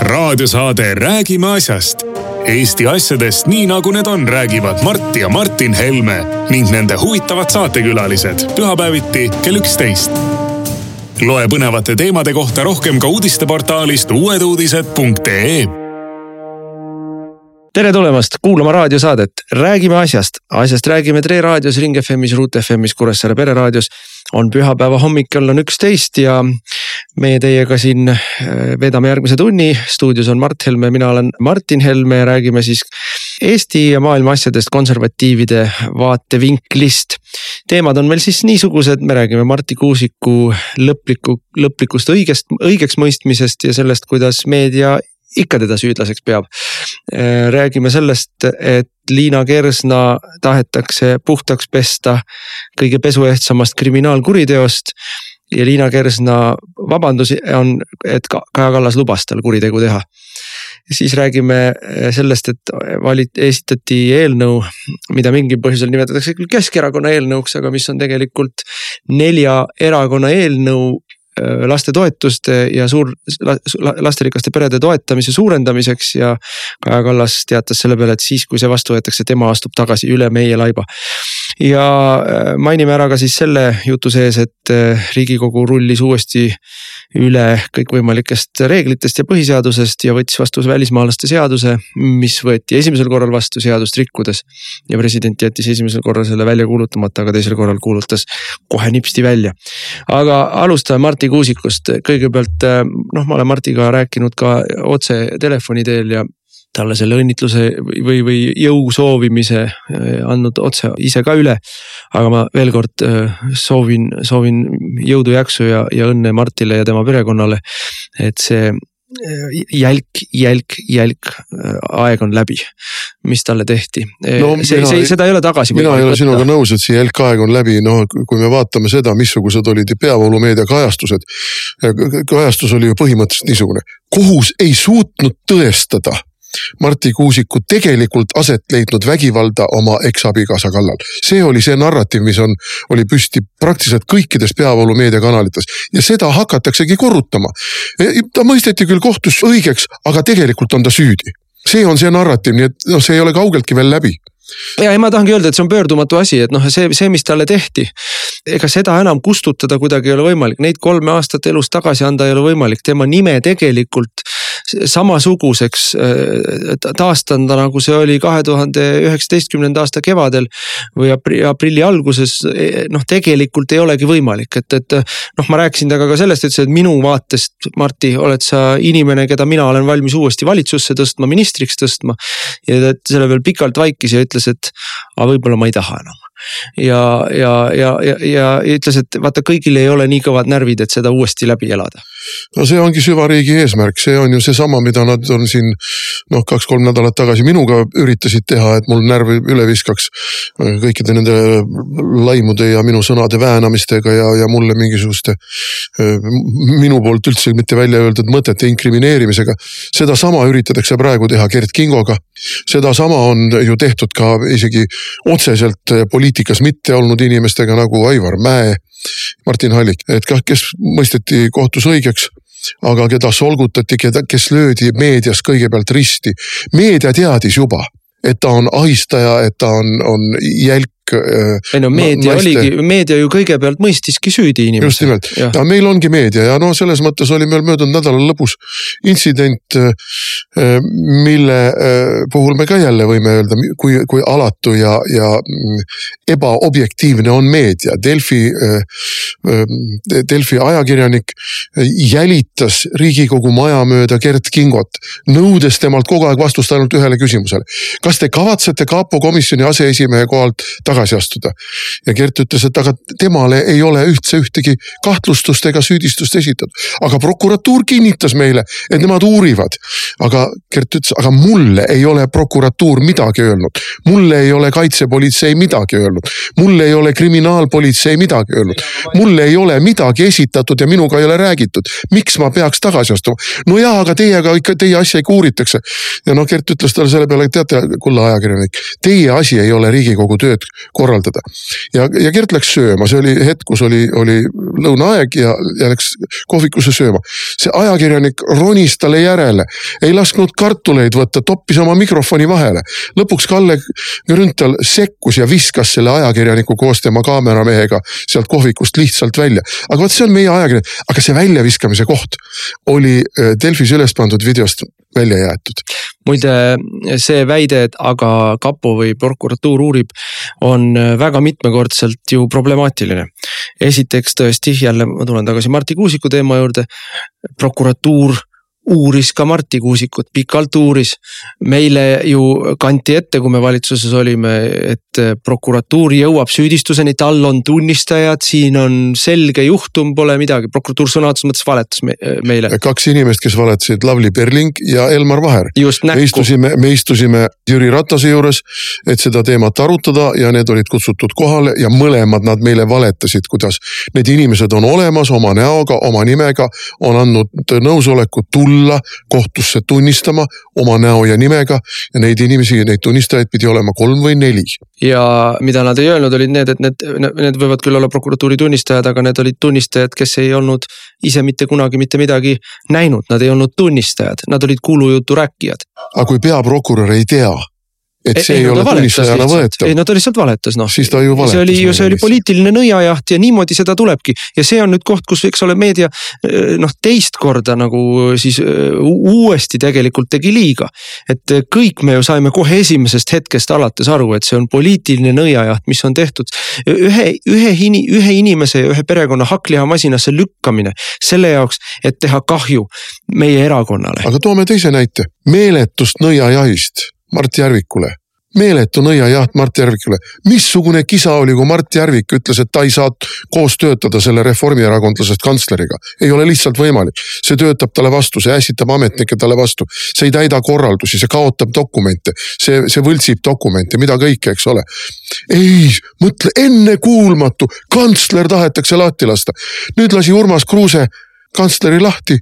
raadiosaade Räägime asjast. Eesti asjadest nii nagu need on, räägivad Mart ja Martin Helme ning nende huvitavad saatekülalised pühapäeviti kell üksteist. loe põnevate teemade kohta rohkem ka uudisteportaalist uueduudised.ee tere tulemast kuulama raadiosaadet Räägime asjast. asjast räägime Tre raadios, Ring FM-is, Ruut FM-is, Kuressaare pereraadios. on pühapäeva hommik, kell on üksteist ja meie teiega siin äh, veedame järgmise tunni. stuudios on Mart Helme, mina olen Martin Helme ja räägime siis Eesti ja maailma asjadest konservatiivide vaatevinklist. teemad on meil siis niisugused, me räägime Marti Kuusiku lõpliku, lõplikust õigest, õigeks mõistmisest ja sellest, kuidas meedia ikka teda süüdlaseks peab. Äh, räägime sellest, et Liina Kersna tahetakse puhtaks pesta kõige pesuehtsamast kriminaalkuriteost. Ja Liina Kersna vabandus on, et Kaja Kallas lubas tal kuritegu teha. siis räägime äh, sellest, et valit-, esitati eelnõu, mida mingil põhjusel nimetatakse küll Keskerakonna eelnõuks, aga mis on tegelikult nelja erakonna eelnõu Äh, lastetoetuste ja suur, lasterikaste perede toetamise suurendamiseks ja Kaja Kallas teatas selle peale, et siis, kui see vastu võetakse, tema astub tagasi üle meie laiba. Ja äh, mainime ära ka siis selle jutu sees, et äh, riigikogu rullis uuesti üle kõikvõimalikest reeglitest ja põhiseadusest ja võttis vastu välismaalaste seaduse, mis võeti esimesel korral vastu seadust rikkudes. ja president jättis esimesel korral selle välja kuulutamata, aga teisel korral kuulutas kohe nipsti välja. aga alustame Marti Kuusikust, kõigepealt äh, noh, ma olen Martiga rääkinud ka otse telefoni teel ja talle selle õnnitluse või, või jõu soovimise äh, andnud otse ise ka üle. aga ma veel kord äh, soovin, soovin jõudu, jaksu ja, ja õnne Martile ja tema perekonnale. et see jälk, jälk, jälk aeg on läbi, mis talle tehti no,. see, see, seda ei ole tagasi. mina ei ole sinuga nõus, et see jälk aeg on läbi, no kui me vaatame seda, missugused olid peavoolumeedia kajastused. kajastus oli ju põhimõtteliselt niisugune, kohus ei suutnud tõestada Marti Kuusiku tegelikult aset leidnud vägivalda oma eksabikaasa kallal. see oli see narratiiv, mis on, oli püsti praktiliselt kõikides peavoolu meediakanalites ja seda hakataksegi korrutama. E, ta mõisteti küll kohtus õigeks, aga tegelikult on ta süüdi. see on see narratiiv, nii et noh, see ei ole kaugeltki veel läbi ja ei, ma tahangi öelda, et see on pöördumatu asi, et noh, see, see, mis talle tehti. ega seda enam kustutada kuidagi ei ole võimalik, neid kolme aastat elust tagasi anda ei ole võimalik, tema nime tegelikult samasuguseks äh, taastada, nagu see oli kahe tuhande üheksateistkümnenda aasta kevadel või aprilli, alguses. E, noh, tegelikult ei olegi võimalik, et, et noh, ma rääkisin temaga ka sellest, ütles, et minu vaatest, Marti, oled sa inimene, keda mina olen valmis uuesti valitsusse tõstma, ministriks tõstma. ja ta selle peale pikalt vaikis ja ütles, et aga võib-olla ma ei taha enam ja, ja, ja, ja, ja ütles, et vaata, kõigil ei ole nii kõvad närvid, et seda uuesti läbi elada. No see ongi süvariigi eesmärk, see on ju seesama, mida nad on siin noh, kaks-kolm nädalat tagasi minuga üritasid teha, et mul närvi üle viskaks. kõikide nende laimude ja minu sõnade väänamistega ja, ja mulle mingisuguste minu poolt üldse mitte välja öeldud mõtete inkrimineerimisega. sedasama üritatakse praegu teha Gerd Kingoga. sedasama on ju tehtud ka isegi otseselt poliitikas mitte olnud inimestega nagu Aivar Mäe, Martin Hallik, et kes mõisteti kohtus õigeks aga keda solgutati, keda, kes löödi meedias kõigepealt risti. meedia teadis juba, et ta on ahistaja, et ta on, on jälk ei no meedia naiste... oligi, meedia ju kõigepealt mõistiski süüdi inimesi. just nimelt ja. ja meil ongi meedia ja no selles mõttes oli meil möödunud nädala lõpus intsident, äh, äh, mille puhul me ka jälle võime öelda, kui, kui alatu ja, ja mm, ebaobjektiivne on meedia. Delfi, Delfi ajakirjanik jälitas Riigikogu maja mööda Gert Kingot, nõudes temalt kogu aeg vastust ainult ühele küsimusele. kas te kavatsete kapo komisjoni aseesimehe kohalt tagasi tagasi astuda. ja Gert ütles, et aga temale ei ole üldse ühtegi kahtlustust ega süüdistust esitatud. aga prokuratuur kinnitas meile, et nemad uurivad. aga Gert ütles, aga mulle ei ole prokuratuur midagi öelnud. mulle ei ole kaitsepolitsei midagi öelnud. mulle ei ole kriminaalpolitsei midagi öelnud. mulle ei ole midagi esitatud ja minuga ei ole räägitud. miks ma peaks tagasi astuma? no jaa, aga teiega ikka, teie asja ikka uuritakse. ja noh, Gert ütles talle selle peale, et teate, kulla ajakirjanik, teie asi ei ole Riigikogu tööd korraldada. ja, ja Gert läks sööma, see oli hetk, kus oli, oli lõunaaeg ja, ja läks kohvikusse sööma. see ajakirjanik ronis talle järele, ei lasknud kartuleid võtta, toppis oma mikrofoni vahele. lõpuks Kalle Grünthal sekkus ja viskas selle ajakirjaniku koos tema kaameramehega sealt kohvikust lihtsalt välja. aga vot see on meie ajakirjanik, aga see väljaviskamise koht oli äh, Delfis üles pandud videost välja jäetud. muide, see väide, et aga kapo või prokuratuur uurib, on väga mitmekordselt ju problemaatiline. esiteks tõesti jälle ma tulen tagasi Marti Kuusiku teema juurde. prokuratuur uuris ka Marti Kuusikut, pikalt uuris. meile ju kanti ette, kui me valitsuses olime, et prokuratuur jõuab süüdistuseni, tal on tunnistajad, siin on selge juhtum, pole midagi, prokuratuur sõna otseses mõttes valetas me, meile. kaks inimest, kes valetasid, Lavly Perling ja Elmar Vaher. me istusime, me istusime Jüri Ratase juures, et seda teemat arutada ja need olid kutsutud kohale ja mõlemad nad meile valetasid, kuidas need inimesed on olemas oma näoga, oma nimega, on andnud nõusoleku tulla tulla kohtusse tunnistama oma näo ja nimega ja neid inimesi, neid tunnistajaid pidi olema kolm või neli. ja mida nad ei öelnud, olid need, et need, need võivad küll olla prokuratuuri tunnistajad, aga need olid tunnistajad, kes ei olnud ise mitte kunagi mitte midagi näinud, nad ei olnud tunnistajad, nad olid kuulujutu rääkijad. aga kui peaprokurör ei tea et see ei, ei ole tunnistajana võetav. ei no ta lihtsalt valetas noh. siis ta ju valetas. see oli ju, see oli poliitiline nõiajaht ja niimoodi seda tulebki ja see on nüüd koht, kus eks ole meedia eh, noh, teist korda nagu siis eh, uuesti tegelikult tegi liiga. et kõik me ju saime kohe esimesest hetkest alates aru, et see on poliitiline nõiajaht, mis on tehtud ühe, ühe, ühe inimese ja ühe perekonna hakklihamasinasse lükkamine selle jaoks, et teha kahju meie erakonnale. aga toome teise näite, meeletust nõiajahist Mart Järvikule meeletu nõiajaht Mart Järvikule. missugune kisa oli, kui Mart Järvik ütles, et ta ei saa koos töötada selle reformierakondlasest kantsleriga. ei ole lihtsalt võimalik. see töötab talle vastu, see ässitab ametnikke talle vastu. see ei täida korraldusi, see kaotab dokumente, see, see võltsib dokumente, mida kõike, eks ole. ei, mõtle, ennekuulmatu, kantsler tahetakse lahti lasta. nüüd lasi Urmas Kruuse kantsleri lahti.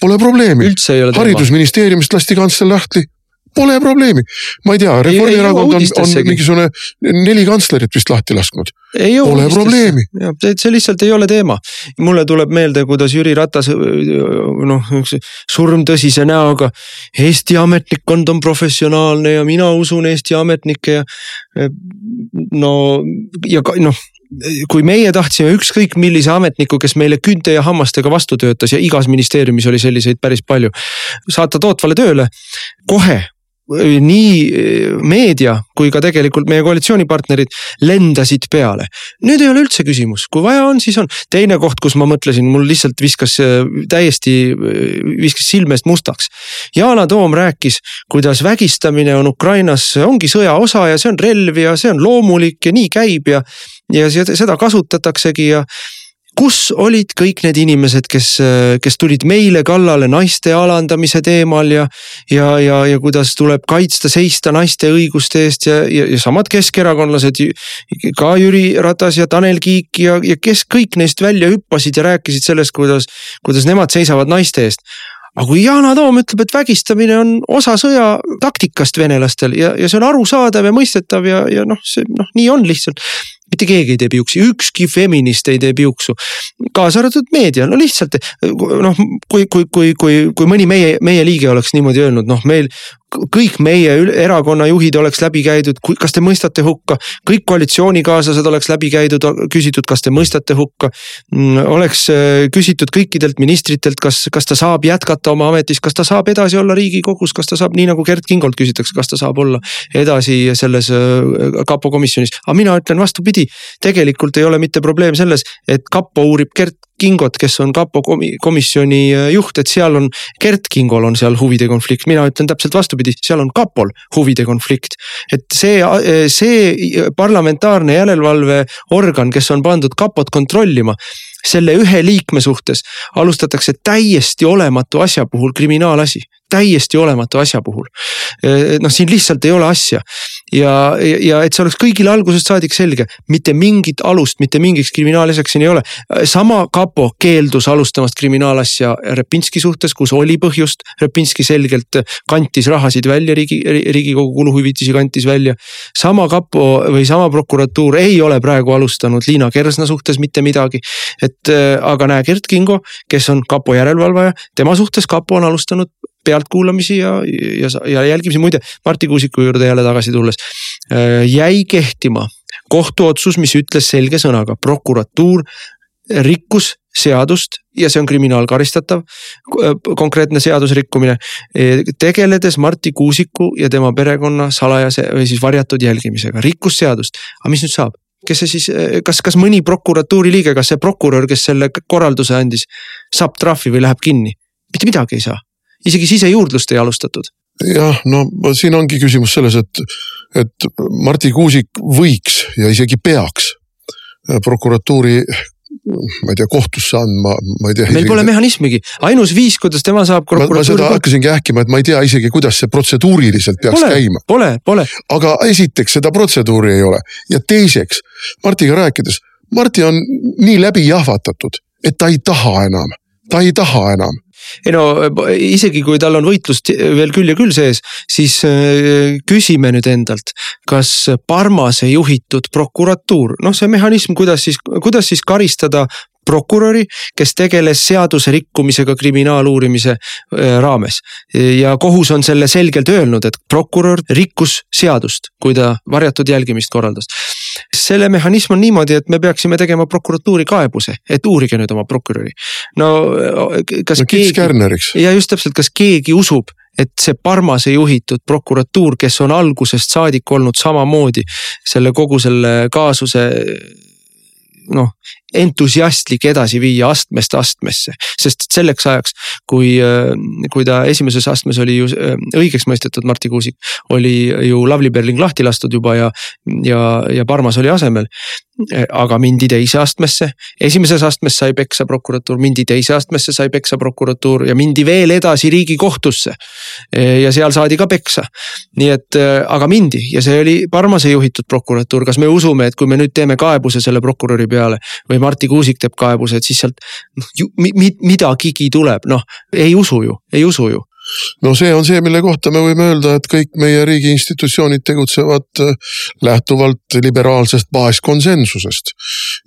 Pole probleemi. haridusministeeriumist lasti kantsler lahti Pole probleemi, ma ei tea, Reformierakond on, on mingisugune neli kantslerit vist lahti lasknud. Pole probleemi. see lihtsalt ei ole teema. mulle tuleb meelde, kuidas Jüri Ratas noh, surmtõsise näoga. Eesti ametnikkond on professionaalne ja mina usun Eesti ametnikke ja no ja noh kui meie tahtsime ükskõik millise ametniku, kes meile küünte ja hammastega vastu töötas ja igas ministeeriumis oli selliseid päris palju, saata tootvale tööle, kohe nii eh, meedia kui ka tegelikult meie koalitsioonipartnerid lendasid peale. nüüd ei ole üldse küsimus, kui vaja on, siis on. teine koht, kus ma mõtlesin, mul lihtsalt viskas eh, täiesti, eh, viskas silme eest mustaks. Yana Toom rääkis, kuidas vägistamine on Ukrainas, ongi sõja osa ja see on relv ja see on loomulik ja nii käib ja, ja seda kasutataksegi ja kus olid kõik need inimesed, kes, kes tulid meile kallale naiste alandamise teemal ja. ja, ja, ja kuidas tuleb kaitsta, seista naiste õiguste eest ja, ja, ja samad keskerakondlased. ka Jüri Ratas ja Tanel Kiik ja, ja kes kõik neist välja hüppasid ja rääkisid sellest, kuidas, kuidas nemad seisavad naiste eest aga kui Yana Toom ütleb, et vägistamine on osa sõja taktikast venelastel ja, ja see on arusaadav ja mõistetav ja, ja noh, see noh, nii on lihtsalt mitte keegi ei tee piuksi, ükski feminist ei tee piuksu. kaasa arvatud meedia, no lihtsalt noh, kui, kui, kui, kui, kui mõni meie, meie liige oleks niimoodi öelnud, noh, meil kõik meie erakonna juhid oleks läbi käidud, kas te mõistate hukka, kõik koalitsioonikaaslased oleks läbi käidud, küsitud, kas te mõistate hukka. Mm, oleks äh, küsitud kõikidelt ministritelt, kas, kas ta saab jätkata oma ametis, kas ta saab edasi olla riigikogus, kas ta saab, nii nagu Gerd Kingolt küsitakse, kas ta saab olla edasi selles äh, kapo komisjonis, aga mina ütlen vastupidi. Tegelikult ei ole mitte probleem selles, et kapo uurib Gerd Kingot, kes on kapo komisjoni äh, juht, et seal on, Gert Kingol on seal huvide konflikt, mina ütlen täpselt vastupidi, seal on kapol huvide konflikt. et see, äh, see parlamentaarne järelevalveorgan, kes on pandud kapot kontrollima selle ühe liikme suhtes alustatakse täiesti olematu asja puhul kriminaalasi täiesti olematu asja puhul. noh, siin lihtsalt ei ole asja ja, ja et see oleks kõigile algusest saadik selge, mitte mingit alust, mitte mingiks kriminaalasjaks siin ei ole. sama kapo keeldus alustamast kriminaalasja Repinski suhtes, kus oli põhjust. Repinski selgelt kantis rahasid välja, riigi, riigikogu kuluhüvitisi kantis välja. sama kapo või sama prokuratuur ei ole praegu alustanud Liina Kersna suhtes mitte midagi. et aga näe, Gert Kingo, kes on kapo järelevalvaja, tema suhtes kapo on alustanud pealtkuulamisi ja, ja, ja jälgimisi, muide Marti Kuusiku juurde jälle tagasi tulles. Äh, jäi kehtima kohtuotsus, mis ütles selge sõnaga, prokuratuur rikkus seadust ja see on kriminaalkaristatav, äh, konkreetne seadusrikkumine. Äh, tegeledes Marti Kuusiku ja tema perekonna salajase või siis varjatud jälgimisega, rikkus seadust, aga mis nüüd saab? kes see siis, kas, kas mõni prokuratuuri liige, kas see prokurör, kes selle korralduse andis, saab trahvi või läheb kinni? mitte midagi ei saa isegi sisejuurdlust ei alustatud jah, no siin ongi küsimus selles, et, et Marti Kuusik võiks ja isegi peaks prokuratuuri ma ei tea, kohtusse andma, ma ei tea. meil pole mehhanismigi, ainus viis, kuidas tema saab prokuratuuri. ma seda hakkasingi ähkima, et ma ei tea isegi, kuidas see protseduuriliselt peaks pole, käima. Pole, pole. aga esiteks seda protseduuri ei ole ja teiseks Martiga rääkides, Marti on nii läbi jahvatatud, et ta ei taha enam, ta ei taha enam ei no isegi kui tal on võitlust veel küll ja küll sees, siis äh, küsime nüüd endalt, kas Parmase juhitud prokuratuur, noh, see mehhanism, kuidas siis, kuidas siis karistada prokuröri, kes tegeles seaduse rikkumisega kriminaaluurimise äh, raames. ja kohus on selle selgelt öelnud, et prokurör rikkus seadust, kui ta varjatud jälgimist korraldas selle mehhanism on niimoodi, et me peaksime tegema prokuratuuri kaebuse, et uurige nüüd oma prokuröri. no kas no, keegi, ja just täpselt, kas keegi usub, et see Parmase juhitud prokuratuur, kes on algusest saadik olnud samamoodi selle kogu selle kaasuse noh, entusiastlik edasi viia astmest astmesse. sest selleks ajaks, kui, kui ta esimeses astmes oli ju äh, õigeks mõistetud, Marti Kuusik, oli ju Lavly Perling lahti lastud juba ja, ja, ja Parmas oli asemel aga mindi teise astmesse, esimeses astmes sai peksa prokuratuur, mindi teise astmesse, sai peksa prokuratuur ja mindi veel edasi riigikohtusse. ja seal saadi ka peksa. nii et, aga mindi ja see oli Parmase juhitud prokuratuur, kas me usume, et kui me nüüd teeme kaebuse selle prokuröri peale või Marti Kuusik teeb kaebuse, et siis sealt noh mi, midagigi tuleb, noh ei usu ju, ei usu ju no see on see, mille kohta me võime öelda, et kõik meie riigi institutsioonid tegutsevad äh, lähtuvalt liberaalsest baaskonsensusest.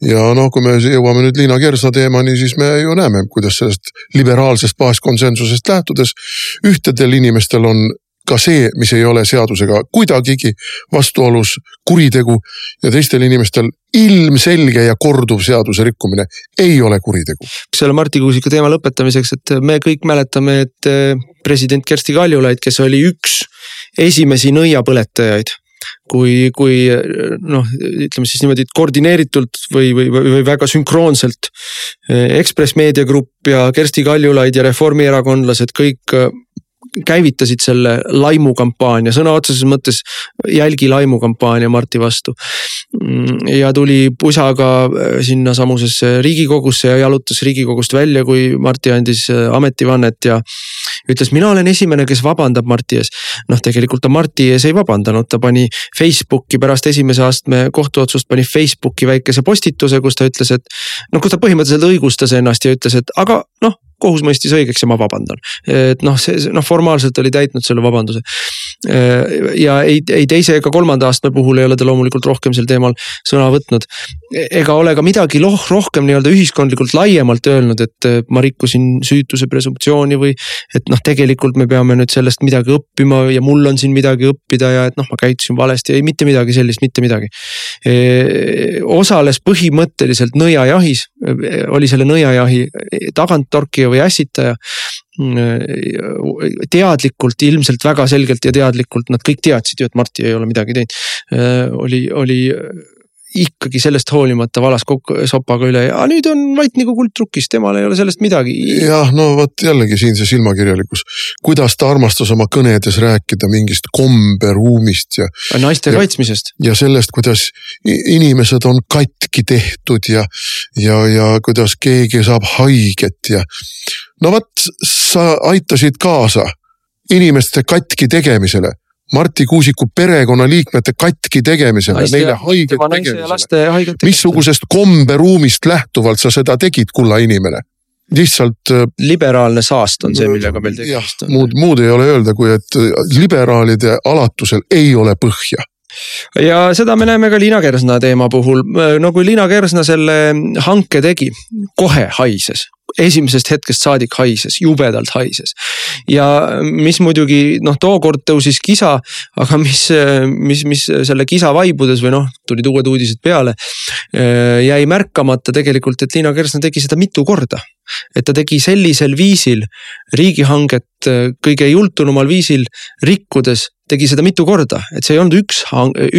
ja noh, kui me jõuame nüüd Liina Kersna teemani, siis me ju näeme, kuidas sellest liberaalsest baaskonsensusest lähtudes ühtedel inimestel on ka see, mis ei ole seadusega kuidagigi vastuolus kuritegu ja teistel inimestel ilmselge ja korduv seaduse rikkumine ei ole kuritegu. selle Marti Kuusiku teema lõpetamiseks, et me kõik mäletame, et eh, president Kersti Kaljulaid, kes oli üks esimesi nõiapõletajaid kui, kui noh, ütleme siis niimoodi koordineeritult või, või, või väga sünkroonselt. Eh, Ekspress Meedia Grupp ja Kersti Kaljulaid ja reformierakondlased kõik käivitasid selle laimukampaania, sõna otseses mõttes jälgi laimukampaania Marti vastu. Mm, ja tuli pusaga äh, sinnasamusesse riigikogusse ja jalutas riigikogust välja, kui Marti andis äh, ametivannet ja ütles, mina olen esimene, kes vabandab Marti ees. noh, tegelikult ta Marti ees ei vabandanud, ta pani Facebooki pärast esimese astme kohtuotsust pani Facebooki väikese postituse, kus ta ütles, et noh, kus ta põhimõtteliselt õigustas ennast ja ütles, et aga noh, kohus mõistis õigeks ja ma vabandan. et noh, see noh, formaalselt oli täitnud selle vabanduse. Ja ei, ei teise ega kolmanda astme puhul ei ole ta loomulikult rohkem sel teemal sõna võtnud. ega ole ka midagi loh, rohkem nii-öelda ühiskondlikult laiemalt öelnud, et ma rikkusin süütuse presumptsiooni või. et noh, tegelikult me peame nüüd sellest midagi õppima ja mul on siin midagi õppida ja et noh, ma käitusin valesti, ei mitte midagi sellist, mitte midagi. osales põhimõtteliselt nõiajahis, oli selle nõiajahi taganttorkija või ässitaja. Teadlikult, ilmselt väga selgelt ja teadlikult, nad kõik teadsid ju, et Marti ei ole midagi teinud. oli, oli ikkagi sellest hoolimata valas kokku sopaga üle ja nüüd on vait nagu kuldtrukis, temal ei ole sellest midagi. jah, no vot jällegi siin see silmakirjalikkus, kuidas ta armastas oma kõnedes rääkida mingist komberuumist ja. naiste ja, kaitsmisest. ja sellest, kuidas inimesed on katki tehtud ja, ja, ja kuidas keegi saab haiget ja. No vot, sa aitasid kaasa inimeste katki tegemisele Marti Kuusiku perekonnaliikmete katki tegemisele, neile haiget tegemisele. missugusest komberuumist lähtuvalt sa seda tegid, kulla inimene? lihtsalt. Äh, liberaalne saast on see, millega meil tegemist on. muud, muud ei ole öelda, kui et äh, liberaalide alatusel ei ole põhja ja seda me näeme ka Liina Kersna teema puhul, äh, no kui Liina Kersna selle hanke tegi, kohe haises esimesest hetkest saadik haises, jubedalt haises. ja mis muidugi noh, tookord tõusis kisa, aga mis, mis, mis selle kisa vaibudes või noh, tulid uued uudised peale. jäi märkamata tegelikult, et Liina Kersna tegi seda mitu korda et ta tegi sellisel viisil riigihanget kõige jultunumal viisil rikkudes tegi seda mitu korda, et see ei olnud üks,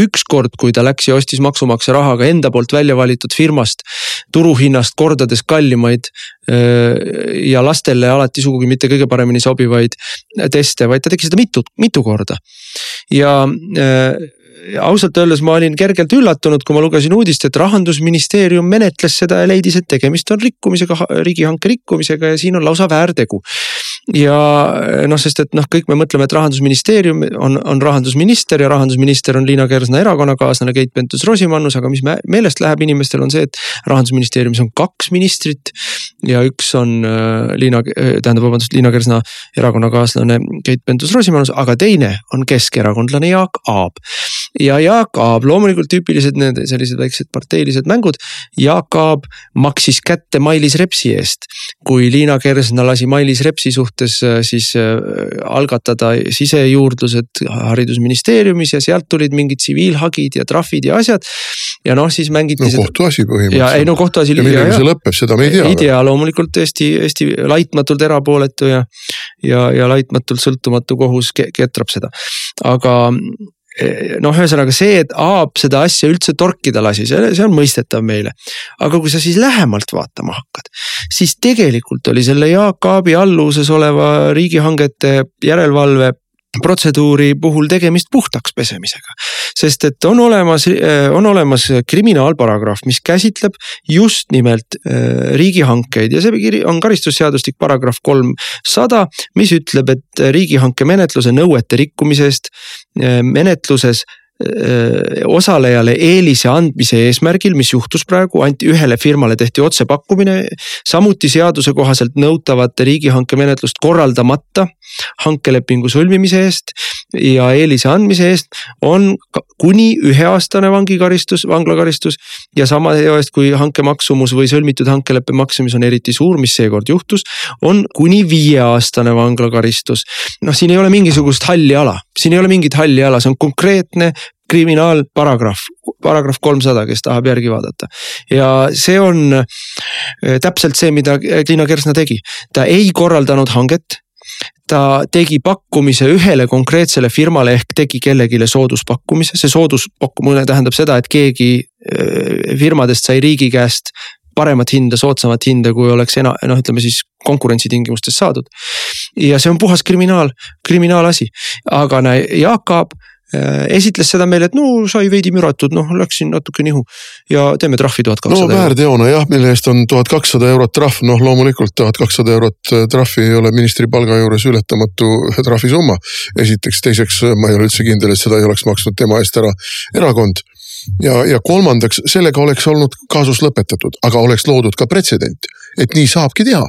üks kord, kui ta läks ja ostis maksumaksja rahaga enda poolt välja valitud firmast turuhinnast kordades kallimaid ja lastele alati sugugi mitte kõige paremini sobivaid teste, vaid ta tegi seda mitu, mitu korda. ja ausalt öeldes ma olin kergelt üllatunud, kui ma lugesin uudist, et rahandusministeerium menetles seda ja leidis, et tegemist on rikkumisega, riigihanke rikkumisega ja siin on lausa väärtegu. Ja noh, sest et noh, kõik me mõtleme, et rahandusministeerium on, on rahandusminister ja rahandusminister on Liina Kersna erakonnakaaslane Keit Pentus-Rosimannus, aga mis meelest läheb inimestel on see, et rahandusministeeriumis on kaks ministrit ja üks on äh, Liina, tähendab, vabandust, Liina Kersna erakonnakaaslane Keit Pentus-Rosimannus, aga teine on keskerakondlane Jaak Aab ja Jaak Aab, loomulikult tüüpilised need sellised väiksed parteilised mängud. Jaak Aab maksis kätte Mailis Repsi eest, kui Liina Kersna lasi Mailis Repsi suhtes äh, siis äh, algatada sisejuurdlused haridusministeeriumis ja sealt tulid mingid tsiviilhagid ja trahvid ja asjad. ja noh, siis mängiti. no kohtuasi põhimõtteliselt. ei no kohtuasi. ja millega see lõpeb, seda me ei tea. ei tea, loomulikult Eesti, Eesti laitmatult erapooletu ja, ja, ja laitmatult sõltumatu kohus ketrab seda, aga noh, ühesõnaga see, et Aab seda asja üldse torkida lasi, see, see on mõistetav meile. aga kui sa siis lähemalt vaatama hakkad, siis tegelikult oli selle Jaak Aabi alluvuses oleva riigihangete järelevalve protseduuri puhul tegemist puhtaks pesemisega. sest et on olemas, äh, on olemas kriminaalparagrahv, mis käsitleb just nimelt äh, riigihankeid ja see on karistusseadustik paragrahv kolmsada, mis ütleb, et riigihanke menetluse nõuete rikkumise eest äh, menetluses osalejale eelise andmise eesmärgil, mis juhtus praegu, anti ühele firmale tehti otsepakkumine. samuti seaduse kohaselt nõutavate riigihanke menetlust korraldamata hankelepingu sõlmimise eest ja eelise andmise eest on kuni üheaastane vangikaristus, vanglakaristus. ja sama eest, kui hanke maksumus või sõlmitud hankeleppe maksumus on eriti suur, mis seekord juhtus, on kuni viieaastane vanglakaristus. noh, siin ei ole mingisugust halli ala, siin ei ole mingit halli ala, see on konkreetne kriminaalparagrahv, paragrahv kolmsada, kes tahab järgi vaadata. ja see on äh, täpselt see, mida Liina Kersna tegi, ta ei korraldanud hanget ta tegi pakkumise ühele konkreetsele firmale ehk tegi kellelegi sooduspakkumise, see sooduspakkumine tähendab seda, et keegi äh, firmadest sai riigi käest paremat hinda, soodsamat hinda, kui oleks ena-, noh, ütleme siis konkurentsitingimustes saadud. ja see on puhas kriminaal, kriminaalasi, aga näe, Jaak Aab esitles seda meile, et no sai veidi müratud, noh läksin natuke nihu. Ja teeme trahvi tuhat kakssada. no väärteona jah, mille eest on tuhat kakssada eurot trahv, noh loomulikult tuhat kakssada eurot äh, trahvi ei ole ministri palga juures ületamatu trahvisumma. esiteks, teiseks ma ei ole üldse kindel, et seda ei oleks maksnud tema eest ära erakond. Ja, ja kolmandaks, sellega oleks olnud kaasus lõpetatud, aga oleks loodud ka pretsedent, et nii saabki teha.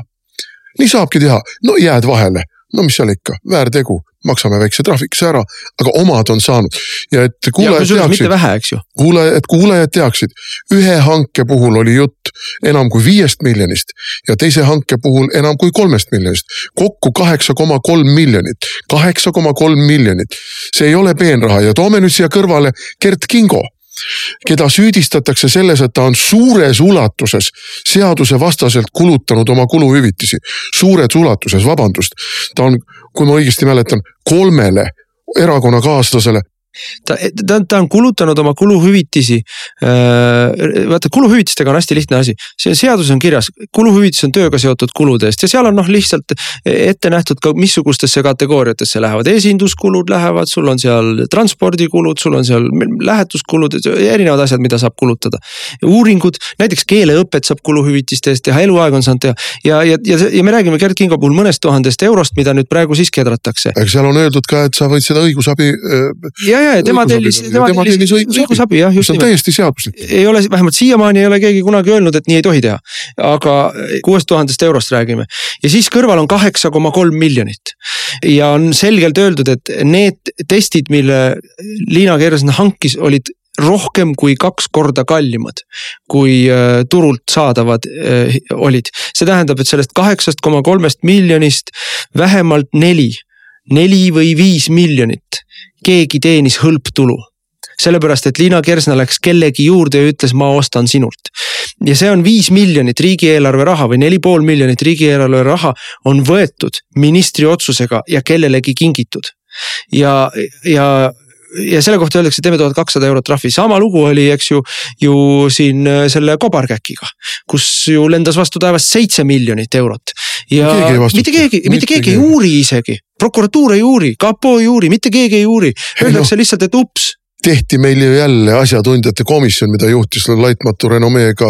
nii saabki teha, no jääd vahele. No mis seal ikka, väärtegu, maksame väikse trahvikese ära, aga omad on saanud. ja et kuulajad teaksid. kuule, et kuulajad teaksid, ühe hanke puhul oli jutt enam kui viiest miljonist ja teise hanke puhul enam kui kolmest miljonist. kokku kaheksa koma kolm miljonit, kaheksa koma kolm miljonit. see ei ole peenraha ja toome nüüd siia kõrvale Gert Kingo keda süüdistatakse selles, et ta on suures ulatuses seadusevastaselt kulutanud oma kuluhüvitisi. suures ulatuses, vabandust. ta on, kui ma õigesti mäletan, kolmele erakonnakaaslasele ta, ta, ta on kulutanud oma kuluhüvitisi. vaata kuluhüvitistega on hästi lihtne asi, see seaduses on kirjas, kuluhüvitis on tööga seotud kulude eest ja seal on noh, lihtsalt ette nähtud ka missugustesse kategooriatesse lähevad, esinduskulud lähevad, sul on seal transpordikulud, sul on seal lähetuskulud, erinevad asjad, mida saab kulutada. uuringud, näiteks keeleõpet saab kuluhüvitiste eest teha, eluaeg on saanud teha ja, ja, ja, ja me räägime Gerd Kingo puhul mõnest tuhandest eurost, mida nüüd praegu siis kedratakse. aga seal on öeldud ka, et sa võid seda õigusabi. ja, ja, ja tema tellis, tema tellis õigusabi jah, just nimelt. see on täiesti seaduslik. ei ole, vähemalt siiamaani ei ole keegi kunagi öelnud, et nii ei tohi teha. aga kuuest tuhandest eurost räägime ja siis kõrval on kaheksa koma kolm miljonit. ja on selgelt öeldud, et need testid, mille Liina Kersna hankis, olid rohkem kui kaks korda kallimad, kui äh, turult saadavad äh, olid. see tähendab, et sellest kaheksast koma kolmest miljonist vähemalt neli, neli või viis miljonit keegi teenis hõlptulu sellepärast, et Liina Kersna läks kellegi juurde ja ütles, ma ostan sinult. ja see on viis miljonit riigieelarve raha või neli pool miljonit riigieelarve raha on võetud ministri otsusega ja kellelegi kingitud. ja, ja ja selle kohta öeldakse, teeme tuhat kakssada eurot trahvi, sama lugu oli, eks ju, ju siin selle kobarkäkiga, kus ju lendas vastu taevast seitse miljonit eurot. ja keegi mitte keegi, mitte keegi ei uuri isegi, prokuratuur ei uuri, kapo ei uuri, mitte keegi ei uuri, öeldakse no. lihtsalt, et ups tehti meil ju jälle asjatundjate komisjon, mida juhtis laitmatu renomeega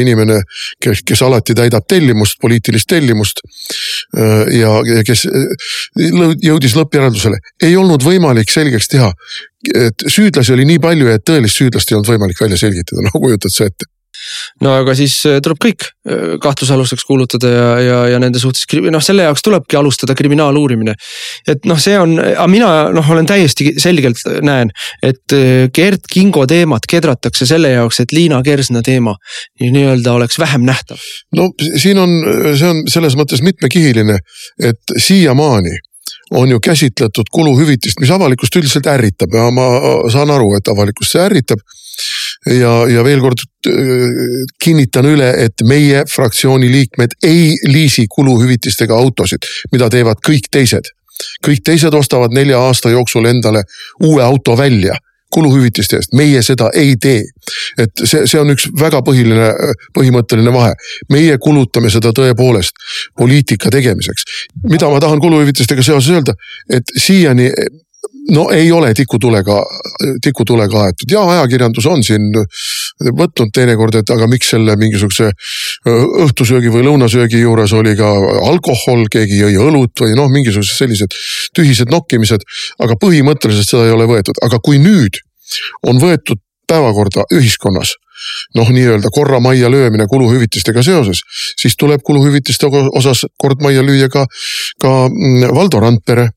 inimene, kes, kes alati täidab tellimust, poliitilist tellimust. ja, ja kes jõudis lõppjäreldusele, ei olnud võimalik selgeks teha, et süüdlasi oli nii palju, et tõelist süüdlast ei olnud võimalik välja selgitada, no kujutad sa ette no aga siis äh, tuleb kõik äh, kahtlusaluseks kuulutada ja, ja, ja nende suhtes noh, selle jaoks tulebki alustada kriminaaluurimine. et noh, see on, aga mina noh, olen täiesti selgelt näen, et äh, Gert Kingo teemat kedratakse selle jaoks, et Liina Kersna teema nii-öelda oleks vähem nähtav. no siin on, see on selles mõttes mitmekihiline, et siiamaani on ju käsitletud kuluhüvitist, mis avalikkust üldiselt ärritab ja ma saan aru, et avalikkust see ärritab ja, ja veel kord kinnitan üle, et meie fraktsiooni liikmed ei liisi kuluhüvitistega autosid, mida teevad kõik teised. kõik teised ostavad nelja aasta jooksul endale uue auto välja kuluhüvitiste eest, meie seda ei tee. et see, see on üks väga põhiline, põhimõtteline vahe. meie kulutame seda tõepoolest poliitika tegemiseks. mida ma tahan kuluhüvitistega seoses öelda, et siiani no ei ole tikutulega, tikutulega aetud ja ajakirjandus on siin võtnud teinekord, et aga miks selle mingisuguse õhtusöögi või lõunasöögi juures oli ka alkohol, keegi jõi õlut või noh, mingisugused sellised tühised nokkimised. aga põhimõtteliselt seda ei ole võetud, aga kui nüüd on võetud päevakorda ühiskonnas noh, nii-öelda korra majja löömine kuluhüvitistega seoses, siis tuleb kuluhüvitiste osas kord majja lüüa ka, ka mm, Valdo Randpere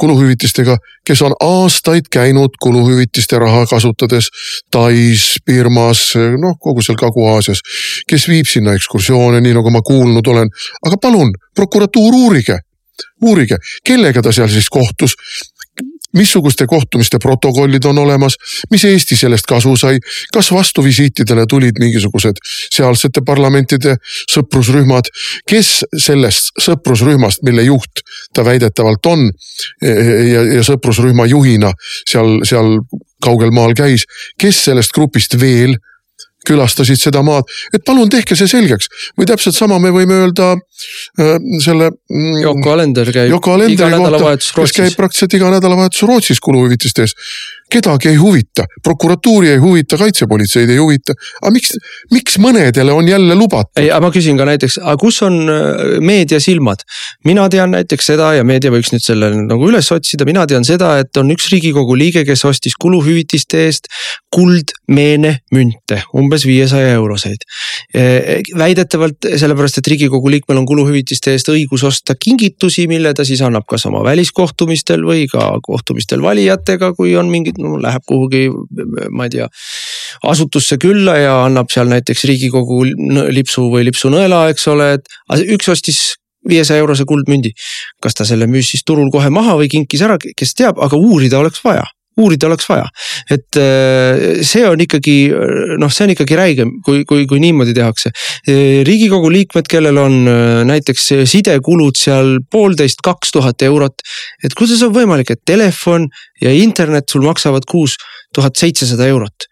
kuluhüvitistega, kes on aastaid käinud kuluhüvitiste raha kasutades Tais, Birmas, noh kogu seal Kagu-Aasias. kes viib sinna ekskursioone, nii nagu ma kuulnud olen, aga palun, prokuratuur uurige uurige, kellega ta seal siis kohtus, missuguste kohtumiste protokollid on olemas, mis Eesti sellest kasu sai, kas vastuvisiitidele tulid mingisugused sealsete parlamentide sõprusrühmad, kes sellest sõprusrühmast, mille juht ta väidetavalt on ja, ja sõprusrühma juhina seal, seal kaugel maal käis, kes sellest grupist veel külastasid seda maad, et palun tehke see selgeks või täpselt sama me võime öelda äh, selle. Mm, Yoko Alender käib Yoko iga nädalavahetus Rootsis. kes käib praktiliselt iga nädalavahetus Rootsis kuluhüvitiste eest kedagi ei huvita, prokuratuuri ei huvita, kaitsepolitseid ei huvita. aga miks, miks mõnedele on jälle lubatud? ei, aga ma küsin ka näiteks, aga kus on äh, meedia silmad? mina tean näiteks seda ja meedia võiks nüüd selle nagu üles otsida, mina tean seda, et on üks riigikogu liige, kes ostis kuluhüvitiste eest kuldmeene münte, umbes viiesaja euroseid. Äh, väidetavalt sellepärast, et riigikogu liikmel on kuluhüvitiste eest õigus osta kingitusi, mille ta siis annab kas oma väliskohtumistel või ka kohtumistel valijatega, kui on mingid no läheb kuhugi, ma ei tea, asutusse külla ja annab seal näiteks riigikogu lipsu või lipsunõela, eks ole, et üks ostis viiesaja eurose kuldmündi. kas ta selle müüs siis turul kohe maha või kinkis ära, kes teab, aga uurida oleks vaja uurida oleks vaja. et äh, see on ikkagi noh, see on ikkagi räige, kui, kui, kui niimoodi tehakse. riigikogu liikmed, kellel on äh, näiteks sidekulud seal poolteist, kaks tuhat eurot. et kuidas on võimalik, et telefon ja internet sul maksavad kuus tuhat seitsesada eurot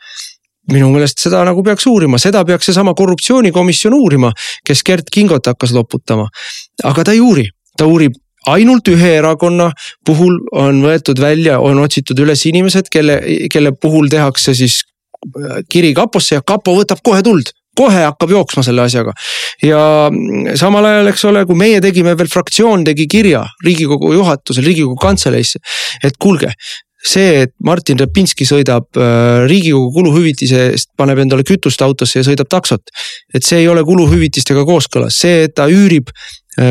minu meelest seda nagu peaks uurima, seda peaks seesama korruptsioonikomisjon uurima, kes Gerd Kingot hakkas loputama. aga ta ei uuri, ta uurib ainult ühe erakonna puhul on võetud välja, on otsitud üles inimesed, kelle, kelle puhul tehakse siis äh, kiri kaposse ja kapo võtab kohe tuld kohe hakkab jooksma selle asjaga. ja samal ajal, eks ole, kui meie tegime veel, fraktsioon tegi kirja riigikogu juhatusele, riigikogu kantseleisse. et kuulge, see, et Martin Repinski sõidab äh, riigikogu kuluhüvitise eest, paneb endale kütust autosse ja sõidab taksot. et see ei ole kuluhüvitistega kooskõlas, see, et ta üürib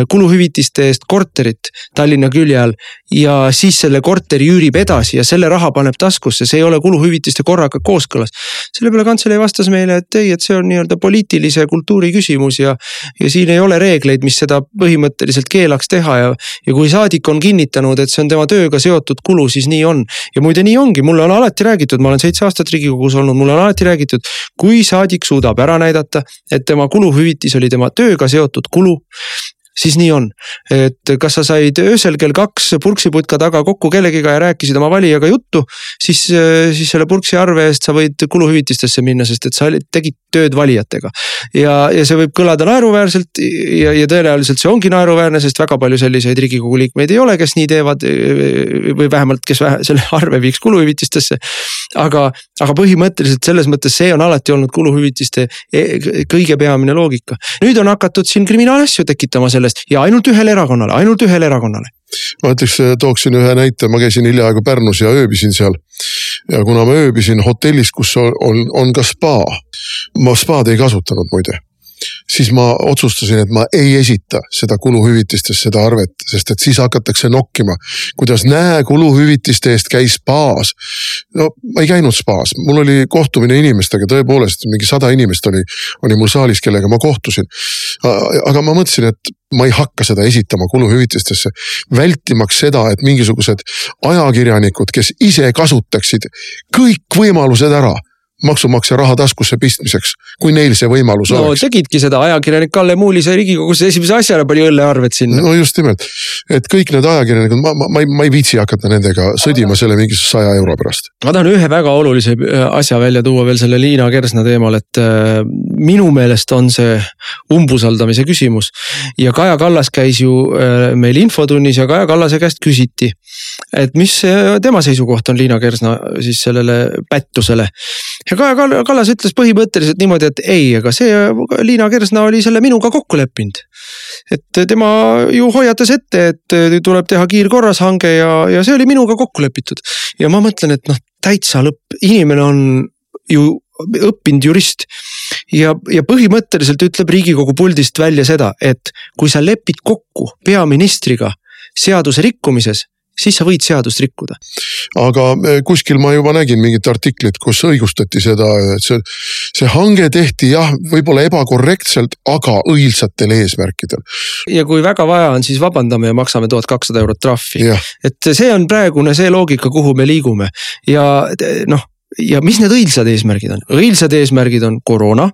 kuluhüvitiste eest korterit Tallinna külje all ja siis selle korteri üürib edasi ja selle raha paneb taskusse, see ei ole kuluhüvitiste korraga kooskõlas. selle peale kantselei vastas meile, et ei, et see on nii-öelda poliitilise kultuuri küsimus ja, ja siin ei ole reegleid, mis seda põhimõtteliselt keelaks teha ja, ja kui saadik on kinnitanud, et see on tema tööga seotud kulu, siis nii on. ja muide, nii ongi, mulle on alati räägitud, ma olen seitse aastat riigikogus olnud, mulle on alati räägitud, kui saadik suudab ära näidata, et tema kuluhüvitis oli tema tööga seotud kulu siis nii on. et kas sa said öösel kell kaks purksiputka taga kokku kellegiga ja rääkisid oma valijaga juttu, siis, siis selle purksi arve eest sa võid kuluhüvitistesse minna, sest et sa tegid tööd valijatega. ja, ja see võib kõlada naeruväärselt ja, ja tõenäoliselt see ongi naeruväärne, sest väga palju selliseid riigikogu liikmeid ei ole, kes nii teevad. või vähemalt, kes vähe, selle arve viiks kuluhüvitistesse. aga, aga põhimõtteliselt selles mõttes see on alati olnud kuluhüvitiste e-, kõige peamine loogika. nüüd on hakatud siin kriminaalasju tekitama sellest sellest ja ainult ühele erakonnale, ainult ühele erakonnale ma ütleks, tooksin ühe näite, ma käisin hiljaaegu Pärnus ja ööbisin seal. ja kuna ma ööbisin hotellis, kus on, on, on ka spa, ma spaad ei kasutanud muide siis ma otsustasin, et ma ei esita seda kuluhüvitistest seda arvet, sest et siis hakatakse nokkima. kuidas näe, kuluhüvitiste eest käis spaas. no ma ei käinud spaas, mul oli kohtumine inimestega, tõepoolest mingi sada inimest oli, oli mul saalis, kellega ma kohtusin. aga ma mõtlesin, et ma ei hakka seda esitama kuluhüvitistesse, vältimaks seda, et mingisugused ajakirjanikud, kes ise kasutaksid kõik võimalused ära maksumaksja raha taskusse pistmiseks, kui neil see võimalus no, oleks. tegidki seda, ajakirjanik Kalle Muuli sai Riigikogusse esimese asjana pani õllearved sinna. no just nimelt, et kõik need ajakirjanikud, ma, ma, ma ei, ma ei viitsi hakata nendega sõdima selle mingi saja euro pärast. ma tahan ühe väga olulise äh, asja välja tuua veel selle Liina Kersna teemal, et äh, minu meelest on see umbusaldamise küsimus. ja Kaja Kallas käis ju äh, meil infotunnis ja Kaja Kallase käest küsiti, et mis tema seisukoht on Liina Kersna siis sellele pättusele ja Kaja Kallas ütles põhimõtteliselt niimoodi, et ei, ega see Liina Kersna oli selle minuga kokku leppinud. et tema ju hoiatas ette, et tuleb teha kiirkorras hange ja, ja see oli minuga kokku lepitud. ja ma mõtlen, et noh, täitsa lõpp, inimene on ju õppinud jurist. ja, ja põhimõtteliselt ütleb riigikogu puldist välja seda, et kui sa lepid kokku peaministriga seaduse rikkumises siis sa võid seadust rikkuda. aga eh, kuskil ma juba nägin mingit artiklit, kus õigustati seda, et see, see hange tehti jah, võib-olla ebakorrektselt, aga õilsatel eesmärkidel. ja kui väga vaja on, siis vabandame ja maksame tuhat kakssada eurot trahvi. et see on praegune see loogika, kuhu me liigume ja noh ja mis need õilsad eesmärgid on? õilsad eesmärgid on koroona.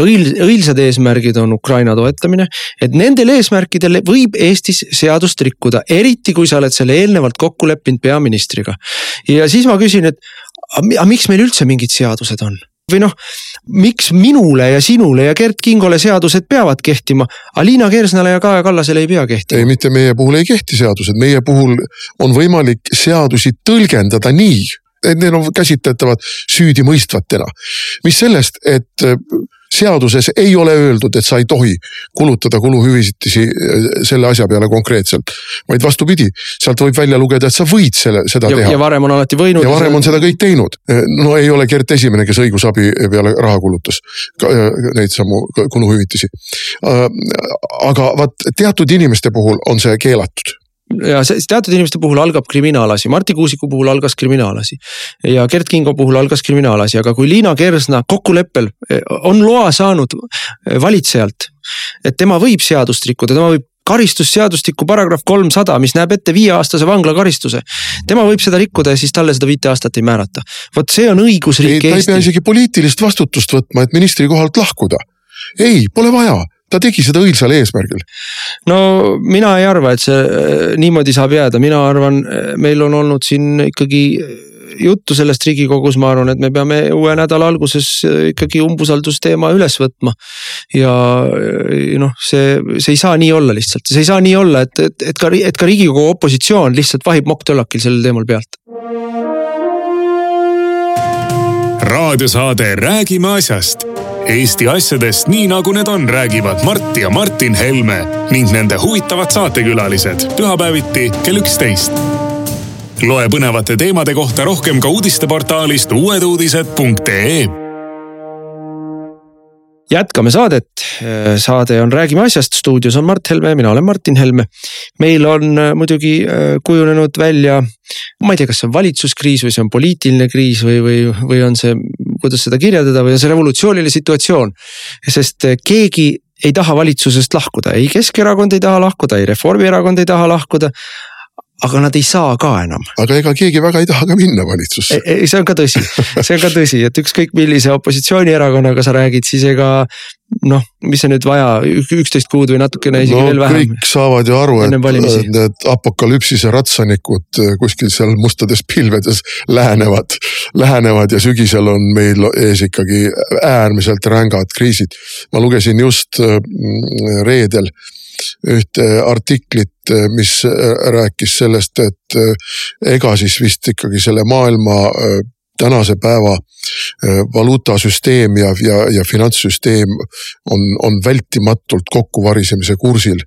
Õil-, õilsad eesmärgid on Ukraina toetamine, et nendel eesmärkidel võib Eestis seadust rikkuda, eriti kui sa oled selle eelnevalt kokku leppinud peaministriga. ja siis ma küsin, et aga miks meil üldse mingid seadused on? või noh, miks minule ja sinule ja Kert Kingole seadused peavad kehtima, aga Liina Kersnale ja Kaja Kallasele ei pea kehtima? ei, mitte meie puhul ei kehti seadused, meie puhul on võimalik seadusi tõlgendada nii need on käsitletavad süüdimõistvatena. mis sellest, et äh, seaduses ei ole öeldud, et sa ei tohi kulutada kuluhüvitisi äh, selle asja peale konkreetselt. vaid vastupidi, sealt võib välja lugeda, et sa võid selle, seda ja, teha. ja varem on alati võinud. ja varem on seda kõik teinud. Äh, no ei ole Gert esimene, kes õigusabi peale raha kulutas. Neid samu kuluhüvitisi. aga vaat teatud inimeste puhul on see keelatud ja see teatud inimeste puhul algab kriminaalasi, Marti Kuusiku puhul algas kriminaalasi. ja Gert Kingo puhul algas kriminaalasi, aga kui Liina Kersna kokkuleppel eh, on loa saanud eh, valitsejalt. et tema võib seadust rikkuda, tema võib karistusseadustiku paragrahv kolmsada, mis näeb ette viieaastase vanglakaristuse. tema võib seda rikkuda ja siis talle seda viite aastat ei määrata. vot see on õigusriik Eesti. ta ei pea isegi poliitilist vastutust võtma, et ministri kohalt lahkuda. ei, pole vaja ta tegi seda õilsal eesmärgil. no mina ei arva, et see äh, niimoodi saab jääda, mina arvan, äh, meil on olnud siin ikkagi juttu sellest riigikogus, ma arvan, et me peame uue nädala alguses äh, ikkagi umbusaldusteema üles võtma. ja noh, see, see ei saa nii olla lihtsalt, see ei saa nii olla, et, et, et ka, et ka riigikogu opositsioon lihtsalt vahib mokktöllakil sellel teemal pealt. raadiosaade Räägime asjast Eesti asjadest nii nagu need on, räägivad Mart ja Martin Helme ning nende huvitavad saatekülalised pühapäeviti kell üksteist. loe põnevate teemade kohta rohkem ka uudisteportaalist uueduudised.ee jätkame saadet, saade on Räägime asjast, stuudios on Mart Helme, mina olen Martin Helme. meil on äh, muidugi äh, kujunenud välja, ma ei tea, kas see on valitsuskriis või see on poliitiline kriis või, või, või on see, kuidas seda kirjeldada või see revolutsiooniline situatsioon. sest äh, keegi ei taha valitsusest lahkuda, ei Keskerakond ei taha lahkuda, ei Reformierakond ei taha lahkuda aga nad ei saa ka enam. aga ega keegi väga ei taha ka minna valitsusse. ei, see on ka tõsi, see on ka tõsi, et ükskõik millise opositsioonierakonnaga sa räägid, siis ega noh, mis see nüüd vaja, üksteist kuud või natukene isegi no, veel vähem. kõik saavad ju aru, et need apokalüpsise ratsanikud eh, kuskil seal mustades pilvedes lähenevad, lähenevad ja sügisel on meil ees ikkagi äärmiselt rängad kriisid. ma lugesin just mm, reedel ühte artiklit, mis rääkis sellest, et ega siis vist ikkagi selle maailma tänase päeva äh, valuutasüsteem ja, ja, ja finantssüsteem on, on vältimatult kokkuvarisemise kursil.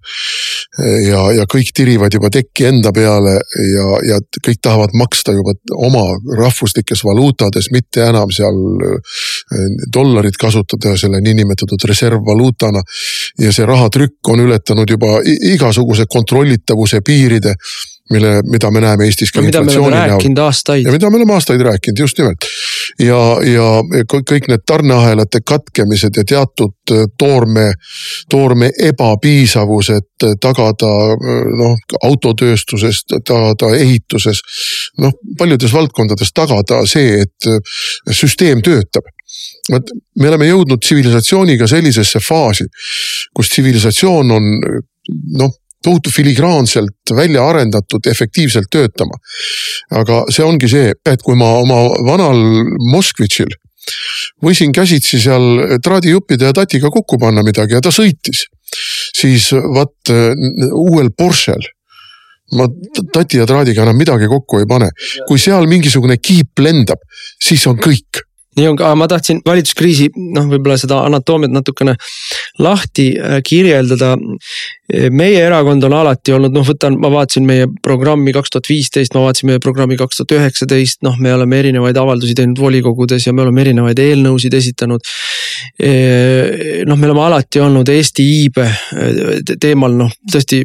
ja, ja kõik tirivad juba tekki enda peale ja, ja kõik tahavad maksta juba oma rahvuslikes valuutades, mitte enam seal äh, dollarit kasutada selle niinimetatud reservvaluutana. ja see rahatrükk on ületanud juba igasuguse kontrollitavuse piiride mille, mida me näeme Eestis ka no, inflatsiooni näol. ja mida me oleme aastaid rääkinud, just nimelt. ja, ja kõik need tarneahelate katkemised ja teatud äh, toorme, toorme ebapiisavus, et tagada noh, autotööstuses, tagada ehituses. noh, paljudes valdkondades tagada see, et äh, süsteem töötab vot me oleme jõudnud tsivilisatsiooniga sellisesse faasi, kus tsivilisatsioon on noh, tohutu filigraanselt välja arendatud, efektiivselt töötama. aga see ongi see, et kui ma oma vanal Moskvitšil võisin käsitsi seal traadijuppide ja tatiga kokku panna midagi ja ta sõitis. siis vaat uuel Porschel ma tati ja traadiga enam midagi kokku ei pane. kui seal mingisugune kiip lendab, siis on kõik nii on ka, ma tahtsin valitsuskriisi noh, võib-olla seda anatoomiat natukene lahti äh, kirjeldada. meie erakond on alati olnud, noh, võtan, ma vaatasin meie programmi kaks tuhat viisteist, ma vaatasin meie programmi kaks tuhat üheksateist, noh, me oleme erinevaid avaldusi teinud volikogudes ja me oleme erinevaid eelnõusid esitanud. noh, me oleme alati olnud Eesti iibe äh, teemal, noh, tõesti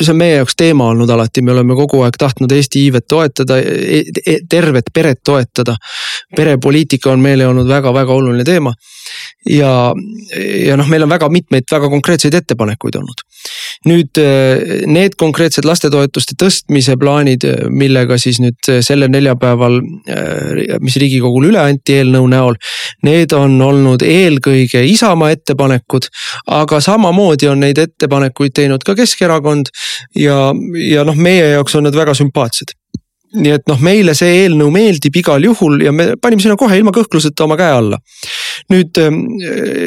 see on meie jaoks teema olnud alati, me oleme kogu aeg tahtnud Eesti iivet toetada e, e, tervet peret toetada. perepoliitika on meile olnud väga-väga oluline teema. ja, ja noh, meil on väga mitmeid väga konkreetseid ettepanekuid olnud. Nüüd eh, need konkreetsed lastetoetuste tõstmise plaanid, millega siis nüüd sellel neljapäeval, eh, mis riigikogule üle anti eelnõu näol. Need on olnud eelkõige Isamaa ettepanekud, aga samamoodi on neid ettepanekuid teinud ka Keskerakond ja, ja noh, meie jaoks on need väga sümpaatsed nii et noh, meile see eelnõu meeldib igal juhul ja me panime sinna kohe ilma kõhkluseta oma käe alla. nüüd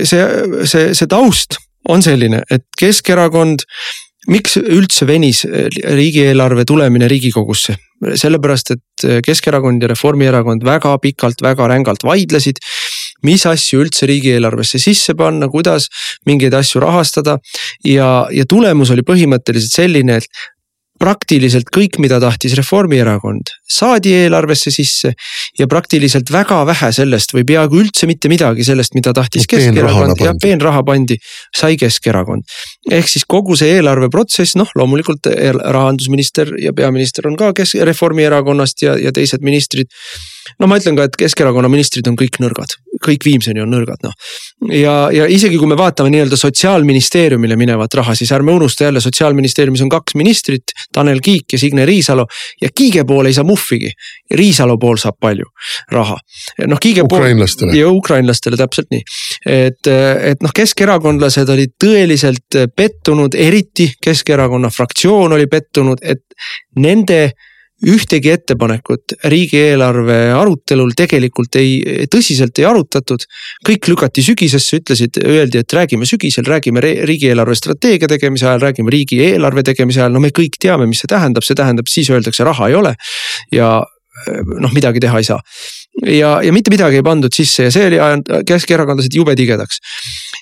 see, see, see taust on selline, et Keskerakond, miks üldse venis riigieelarve tulemine Riigikogusse? sellepärast, et Keskerakond ja Reformierakond väga pikalt, väga rängalt vaidlesid mis asju üldse riigieelarvesse sisse panna, kuidas mingeid asju rahastada. ja, ja tulemus oli põhimõtteliselt selline, et praktiliselt kõik, mida tahtis Reformierakond, saadi eelarvesse sisse. ja praktiliselt väga vähe sellest või peaaegu üldse mitte midagi sellest, mida tahtis no, Keskerakond ja peenraha pandi, sai Keskerakond. ehk siis kogu see eelarveprotsess, noh loomulikult rahandusminister ja peaminister on ka kes-, Reformierakonnast ja, ja teised ministrid no ma ütlen ka, et Keskerakonna ministrid on kõik nõrgad, kõik Viimseni on nõrgad, noh. ja, ja isegi kui me vaatame nii-öelda sotsiaalministeeriumile minevat raha, siis ärme unusta jälle, sotsiaalministeeriumis on kaks ministrit, Tanel Kiik ja Signe Riisalo. ja Kiige pool ei saa muhvigi, Riisalo pool saab palju raha. noh, Kiige pool. ukrainlastele. ja ukrainlastele täpselt nii. et, et noh, keskerakondlased olid tõeliselt pettunud, eriti Keskerakonna fraktsioon oli pettunud, et nende ühtegi ettepanekut riigieelarve arutelul tegelikult ei, tõsiselt ei arutatud. kõik lükati sügisesse, ütlesid, öeldi, et räägime sügisel, räägime riigieelarve strateegia tegemise ajal, räägime riigieelarve tegemise ajal, no me kõik teame, mis see tähendab, see tähendab, siis öeldakse, raha ei ole. ja noh, midagi teha ei saa ja, ja mitte midagi ei pandud sisse ja see oli ajanud keskerakondlased jube tigedaks.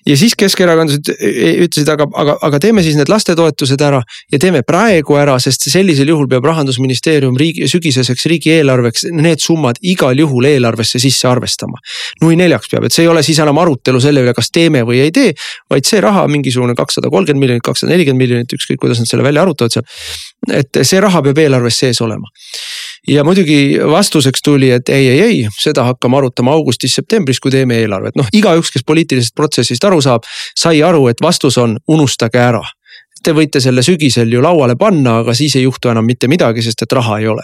Ja siis keskerakondlased e, e, ütlesid, aga, aga, aga teeme siis need lastetoetused ära ja teeme praegu ära, sest sellisel juhul peab rahandusministeerium riigi, sügiseseks riigieelarveks need summad igal juhul eelarvesse sisse arvestama. nui neljaks peab, et see ei ole siis enam arutelu selle üle, kas teeme või ei tee, vaid see raha, mingisugune kakssada kolmkümmend miljonit, kakssada nelikümmend miljonit, ükskõik kuidas nad selle välja arutavad seal. et see raha peab eelarves sees olema ja muidugi vastuseks tuli, et ei, ei, ei, seda hakkame arutama augustis-septembris, kui teeme eelarvet, noh igaüks, kes poliitilisest protsessist aru saab, sai aru, et vastus on unustage ära te võite selle sügisel ju lauale panna, aga siis ei juhtu enam mitte midagi, sest et raha ei ole.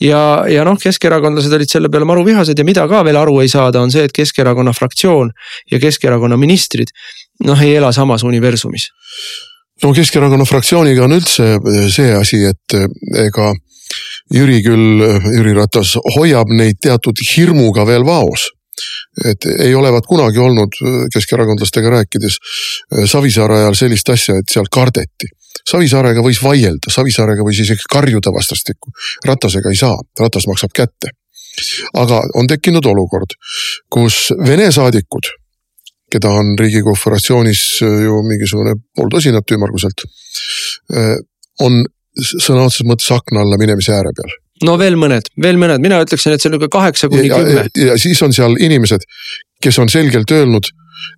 ja, ja noh, keskerakondlased olid selle peale maru vihased ja mida ka veel aru ei saada, on see, et Keskerakonna fraktsioon ja Keskerakonna ministrid noh, ei ela samas universumis. no Keskerakonna fraktsiooniga on üldse see asi, et ega Jüri küll, Jüri Ratas hoiab neid teatud hirmuga veel vaos et ei olevat kunagi olnud keskerakondlastega rääkides Savisaare ajal sellist asja, et seal kardeti. Savisaarega võis vaielda, Savisaarega võis isegi karjuda vastastikku. Ratasega ei saa, Ratas maksab kätte. aga on tekkinud olukord, kus Vene saadikud, keda on Riigikogu fraktsioonis ju mingisugune pool tosinat ümmarguselt, on sõna otseses mõttes akna alla minemise ääre peal. no veel mõned, veel mõned, mina ütleksin, et see on nihuke kaheksa kuni kümme. ja siis on seal inimesed, kes on selgelt öelnud,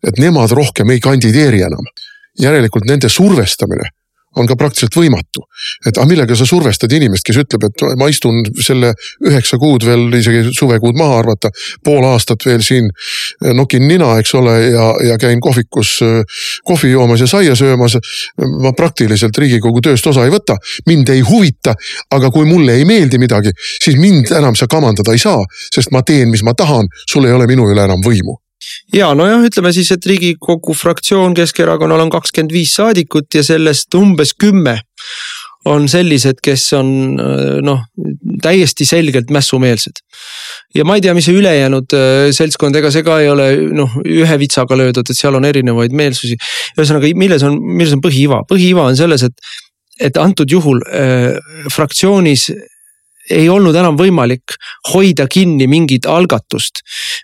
et nemad rohkem ei kandideeri enam. järelikult nende survestamine on ka praktiliselt võimatu. et aga millega sa survestad inimest, kes ütleb, et ma istun selle üheksa kuud veel isegi suvekuud maha arvata, pool aastat veel siin nokin nina, eks ole, ja, ja käin kohvikus äh, kohvi joomas ja saia söömas. ma praktiliselt riigikogu tööst osa ei võta, mind ei huvita, aga kui mulle ei meeldi midagi, siis mind enam sa kamandada ei saa, sest ma teen, mis ma tahan, sul ei ole minu üle enam võimu ja nojah, ütleme siis, et riigikogu fraktsioon Keskerakonnal on kakskümmend viis saadikut ja sellest umbes kümme on sellised, kes on noh, täiesti selgelt mässumeelsed. ja ma ei tea, mis see ülejäänud äh, seltskond, ega see ka ei ole noh, ühe vitsaga löödud, et seal on erinevaid meelsusi. ühesõnaga, milles on, milles on põhiiva, põhiiva on selles, et, et antud juhul äh, fraktsioonis ei olnud enam võimalik hoida kinni mingit algatust,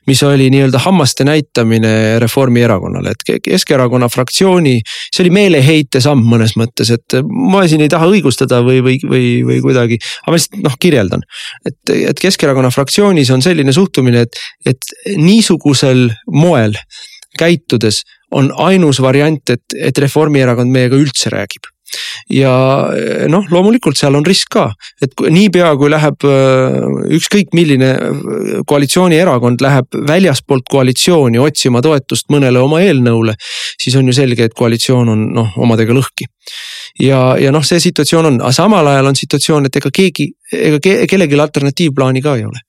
mis oli nii-öelda hammaste näitamine Reformierakonnale, et Keskerakonna fraktsiooni, see oli meeleheite samm mõnes mõttes, et ma siin ei taha õigustada või, või, või, või kuidagi, aga ma lihtsalt noh, kirjeldan. et, et Keskerakonna fraktsioonis on selline suhtumine, et, et niisugusel moel käitudes on ainus variant, et, et Reformierakond meiega üldse räägib ja eh, noh, loomulikult seal on risk ka, et niipea kui läheb eh, ükskõik milline eh, koalitsioonierakond läheb väljaspoolt koalitsiooni otsima toetust mõnele oma eelnõule, siis on ju selge, et koalitsioon on noh, omadega lõhki. Ja, ja noh, see situatsioon on, aga samal ajal on situatsioon, et ega keegi, ega ke, kellelgi alternatiivplaani ka ei ole.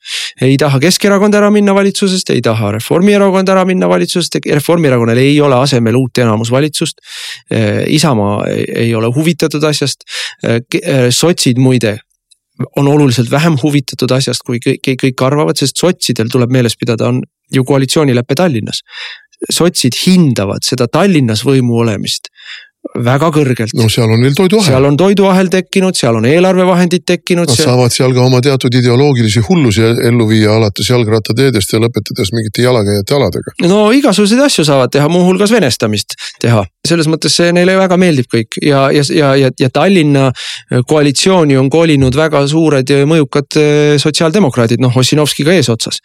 ei taha Keskerakond ära minna valitsusest, ei taha Reformierakond ära minna valitsusest, Reformierakonnal ei ole asemel uut enamusvalitsust. Isamaa ei ole huvitatud asjast, sotsid muide on oluliselt vähem huvitatud asjast, kui kõik, kõik arvavad, sest sotsidel tuleb meeles pidada, on ju koalitsioonilepe Tallinnas. sotsid hindavad seda Tallinnas võimu olemist väga kõrgelt. no seal on neil toiduahel. seal on toiduahel tekkinud, seal on eelarvevahendid tekkinud. Nad seal... saavad seal ka oma teatud ideoloogilisi hullusi ellu viia alates jalgrattateedest ja lõpetades mingite jalakäijate aladega. no igasuguseid asju saavad teha, muuhulgas venestamist teha, selles mõttes see neile väga meeldib kõik ja, ja, ja, ja, ja Tallinna koalitsiooni on kolinud väga suured ja mõjukad eh, sotsiaaldemokraadid, noh Ossinovskiga eesotsas.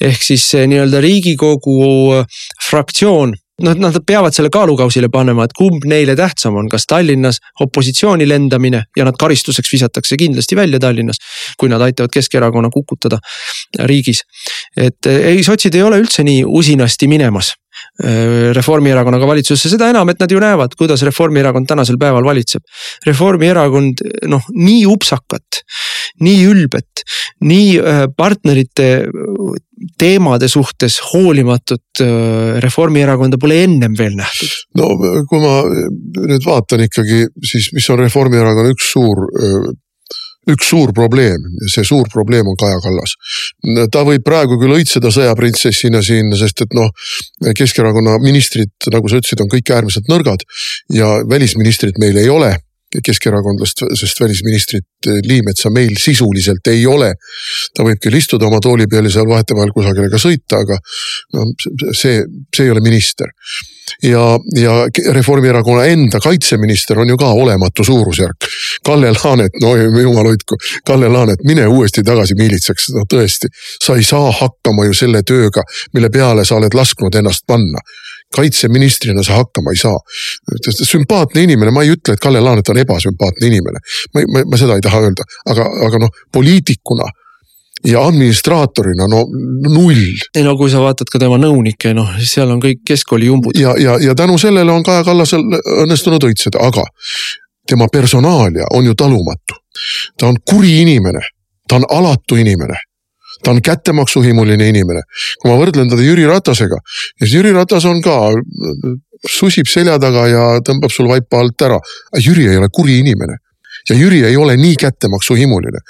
ehk siis nii-öelda riigikogu fraktsioon noh, nad peavad selle kaalukausile panema, et kumb neile tähtsam on, kas Tallinnas opositsiooni lendamine ja nad karistuseks visatakse kindlasti välja Tallinnas. kui nad aitavad Keskerakonna kukutada riigis. et ei, sotsid ei ole üldse nii usinasti minemas Äh, Reformierakonnaga valitsusse, seda enam, et nad ju näevad, kuidas Reformierakond tänasel päeval valitseb. Reformierakond noh, nii upsakat, nii ülbet, nii äh, partnerite äh, teemade suhtes hoolimatut Reformierakonda pole ennem veel nähtud. no kui ma nüüd vaatan ikkagi, siis mis on Reformierakonna üks suur üks suur probleem see suur probleem on Kaja Kallas. ta võib praegu küll õitseda sõjaprintsessina siin, sest et noh, Keskerakonna ministrid, nagu sa ütlesid, on kõik äärmiselt nõrgad ja välisministrit meil ei ole keskerakondlast, sest välisministrit Liimetsa meil sisuliselt ei ole. ta võib küll istuda oma tooli peal ja seal vahetevahel kusagile ka sõita, aga no see, see ei ole minister. ja, ja Reformierakonna enda kaitseminister on ju ka olematu suurusjärk. Kalle Laanet, no jumal hoidku, Kalle Laanet, mine uuesti tagasi miilitsaks, no tõesti. sa ei saa hakkama ju selle tööga, mille peale sa oled lasknud ennast panna kaitseministrina sa hakkama ei saa. sümpaatne inimene, ma ei ütle, et Kalle Laanet on ebasümpaatne inimene. ma, ma, ma seda ei taha öelda, aga, aga noh, poliitikuna ja administraatorina no null. ei no kui sa vaatad ka tema nõunikke, noh seal on kõik keskkooli jumbud. ja, ja, ja tänu sellele on Kaja Kallasel õnnestunud õitseda, aga tema personaalia on ju talumatu. ta on kuri inimene, ta on alatu inimene ta on kättemaksuhimuline inimene. kui ma võrdlen teda Jüri Ratasega, siis Jüri Ratas on ka, susib selja taga ja tõmbab sul vaipa alt ära. Jüri ei ole kuri inimene ja Jüri ei ole nii kättemaksuhimuline.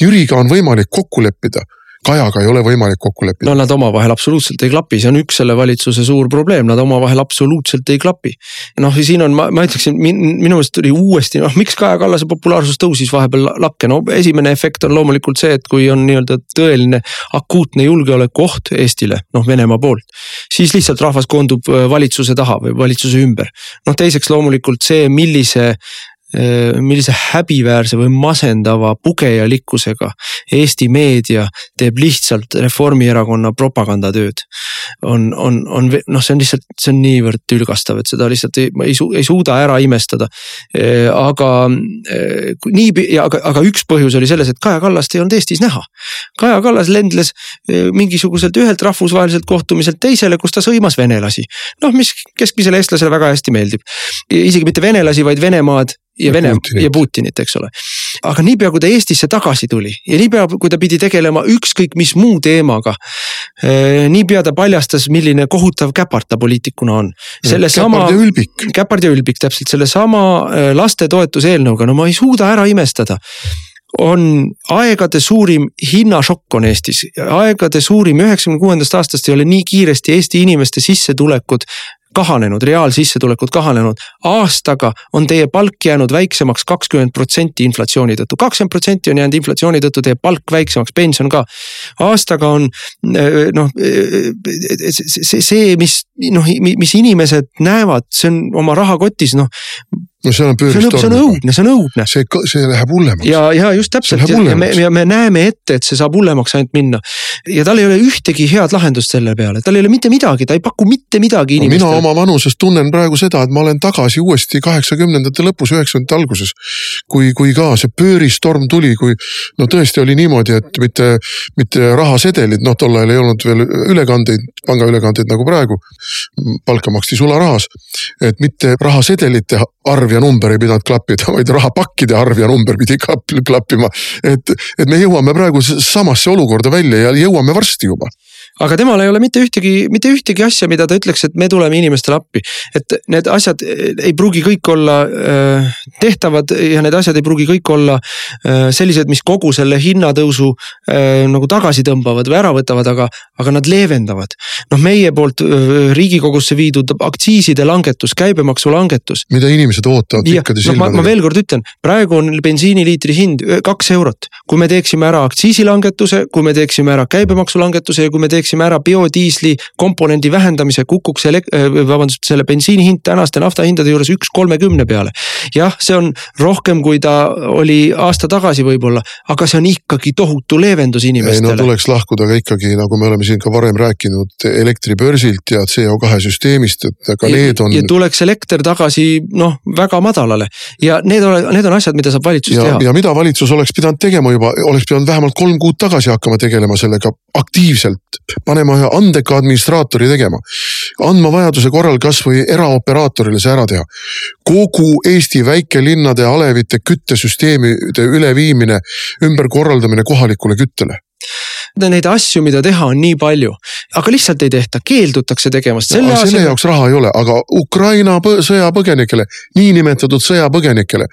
Jüriga on võimalik kokku leppida Kajaga ei ole võimalik kokku leppida. no nad omavahel absoluutselt ei klapi, see on üks selle valitsuse suur probleem, nad omavahel absoluutselt ei klapi. noh, siin on, ma, ma ütleksin min,, minu meelest tuli uuesti, noh miks Kaja Kallase populaarsus tõusis vahepeal lakke, no esimene efekt on loomulikult see, et kui on nii-öelda tõeline akuutne julgeolekuoht Eestile, noh Venemaa poolt. siis lihtsalt rahvas koondub äh, valitsuse taha või valitsuse ümber. noh teiseks loomulikult see, millise millise häbiväärse või masendava pugejalikkusega Eesti meedia teeb lihtsalt Reformierakonna propagandatööd. on, on, on noh, see on lihtsalt, see on niivõrd tülgastav, et seda lihtsalt ei, ei, su, ei suuda ära imestada. Äh, aga äh, nii, aga, aga üks põhjus oli selles, et Kaja Kallast ei olnud Eestis näha. Kaja Kallas lendles mingisuguselt ühelt rahvusvaheliselt kohtumiselt teisele, kus ta sõimas venelasi. noh, mis keskmisele eestlasele väga hästi meeldib. isegi mitte venelasi, vaid Venemaad ja Vene ja Putinit, eks ole. aga niipea, kui ta Eestisse tagasi tuli ja niipea, kui ta pidi tegelema ükskõik mis muu teemaga. Eh, niipea ta paljastas, milline kohutav käpard ta poliitikuna on. käpard ja ülbik. käpard ja ülbik, täpselt sellesama eh, lastetoetuse eelnõuga, no ma ei suuda ära imestada on aegade suurim hinnašokk on Eestis, aegade suurim, üheksakümne kuuendast aastast ei ole nii kiiresti Eesti inimeste sissetulekud kahanenud, reaalsissetulekud kahanenud. aastaga on teie palk jäänud väiksemaks kakskümmend protsenti inflatsiooni tõttu, kakskümmend protsenti on jäänud inflatsiooni tõttu teie palk väiksemaks, pension ka. aastaga on noh, see, see, mis noh, mis inimesed näevad, see on oma rahakotis noh no see on pööristorm. see on õudne, see on õudne. see, see läheb hullemaks. ja, ja just täpselt ja, ja me, ja me näeme ette, et see saab hullemaks ainult minna. ja tal ei ole ühtegi head lahendust selle peale, tal ei ole mitte midagi, ta ei paku mitte midagi inimestele. mina oma vanuses tunnen praegu seda, et ma olen tagasi uuesti kaheksakümnendate lõpus, üheksakümnendate alguses. kui, kui ka see pööristorm tuli, kui no tõesti oli niimoodi, et mitte, mitte rahasedelid, noh tol ajal ei olnud veel ülekandeid, pangaülekandeid nagu praegu. palka maksti sularahas, et mitte rahasedelite arv ja number ei pidanud klappida, vaid rahapakkide arv ja number pidi klappima. et, et me jõuame praegu samasse olukorda välja ja jõuame varsti juba aga temal ei ole mitte ühtegi, mitte ühtegi asja, mida ta ütleks, et me tuleme inimestele appi. et need asjad eh, ei pruugi kõik olla äh, tehtavad ja need asjad ei pruugi kõik olla äh, sellised, mis kogu selle hinnatõusu nagu tagasi tõmbavad või ära võtavad, aga, aga nad leevendavad. noh, meie poolt riigikogusse viidud aktsiiside langetus, käibemaksu langetus. mida inimesed ootavad pikkade no, silmadega. ma veel kord ütlen, praegu on bensiiniliitri hind kaks eurot. kui me teeksime ära aktsiisilangetuse, kui me teeksime ära käibemaksu langetuse ja kui me teeksime ära biodiisli komponendi vähendamise, kukuks elek-, vabandust, selle bensiini hind tänaste naftahindade juures üks kolmekümne peale. jah, see on rohkem, kui ta oli aasta tagasi võib-olla, aga see on ikkagi tohutu leevendus inimestele. ei no tuleks lahkuda ka ikkagi, nagu me oleme siin ka varem rääkinud, elektribörsilt ja CO2 süsteemist, et ka ja, need on. ja tuleks elekter tagasi noh, väga madalale ja need ole, need on asjad, mida saab valitsus ja, teha. ja mida valitsus oleks pidanud tegema juba, oleks pidanud vähemalt kolm kuud tagasi hakkama tegelema sellega aktiivselt. Panema ühe andeka administraatori tegema, andma vajaduse korral kasvõi eraoperaatorile see ära teha. kogu Eesti väikelinnade alevite küttesüsteemide üleviimine, ümberkorraldamine kohalikule küttele Neid asju, mida teha, on nii palju, aga lihtsalt ei tehta, keeldutakse tegemast. selle, no, selle jaoks raha ei ole, aga Ukraina sõjapõgenikele, niinimetatud sõjapõgenikele,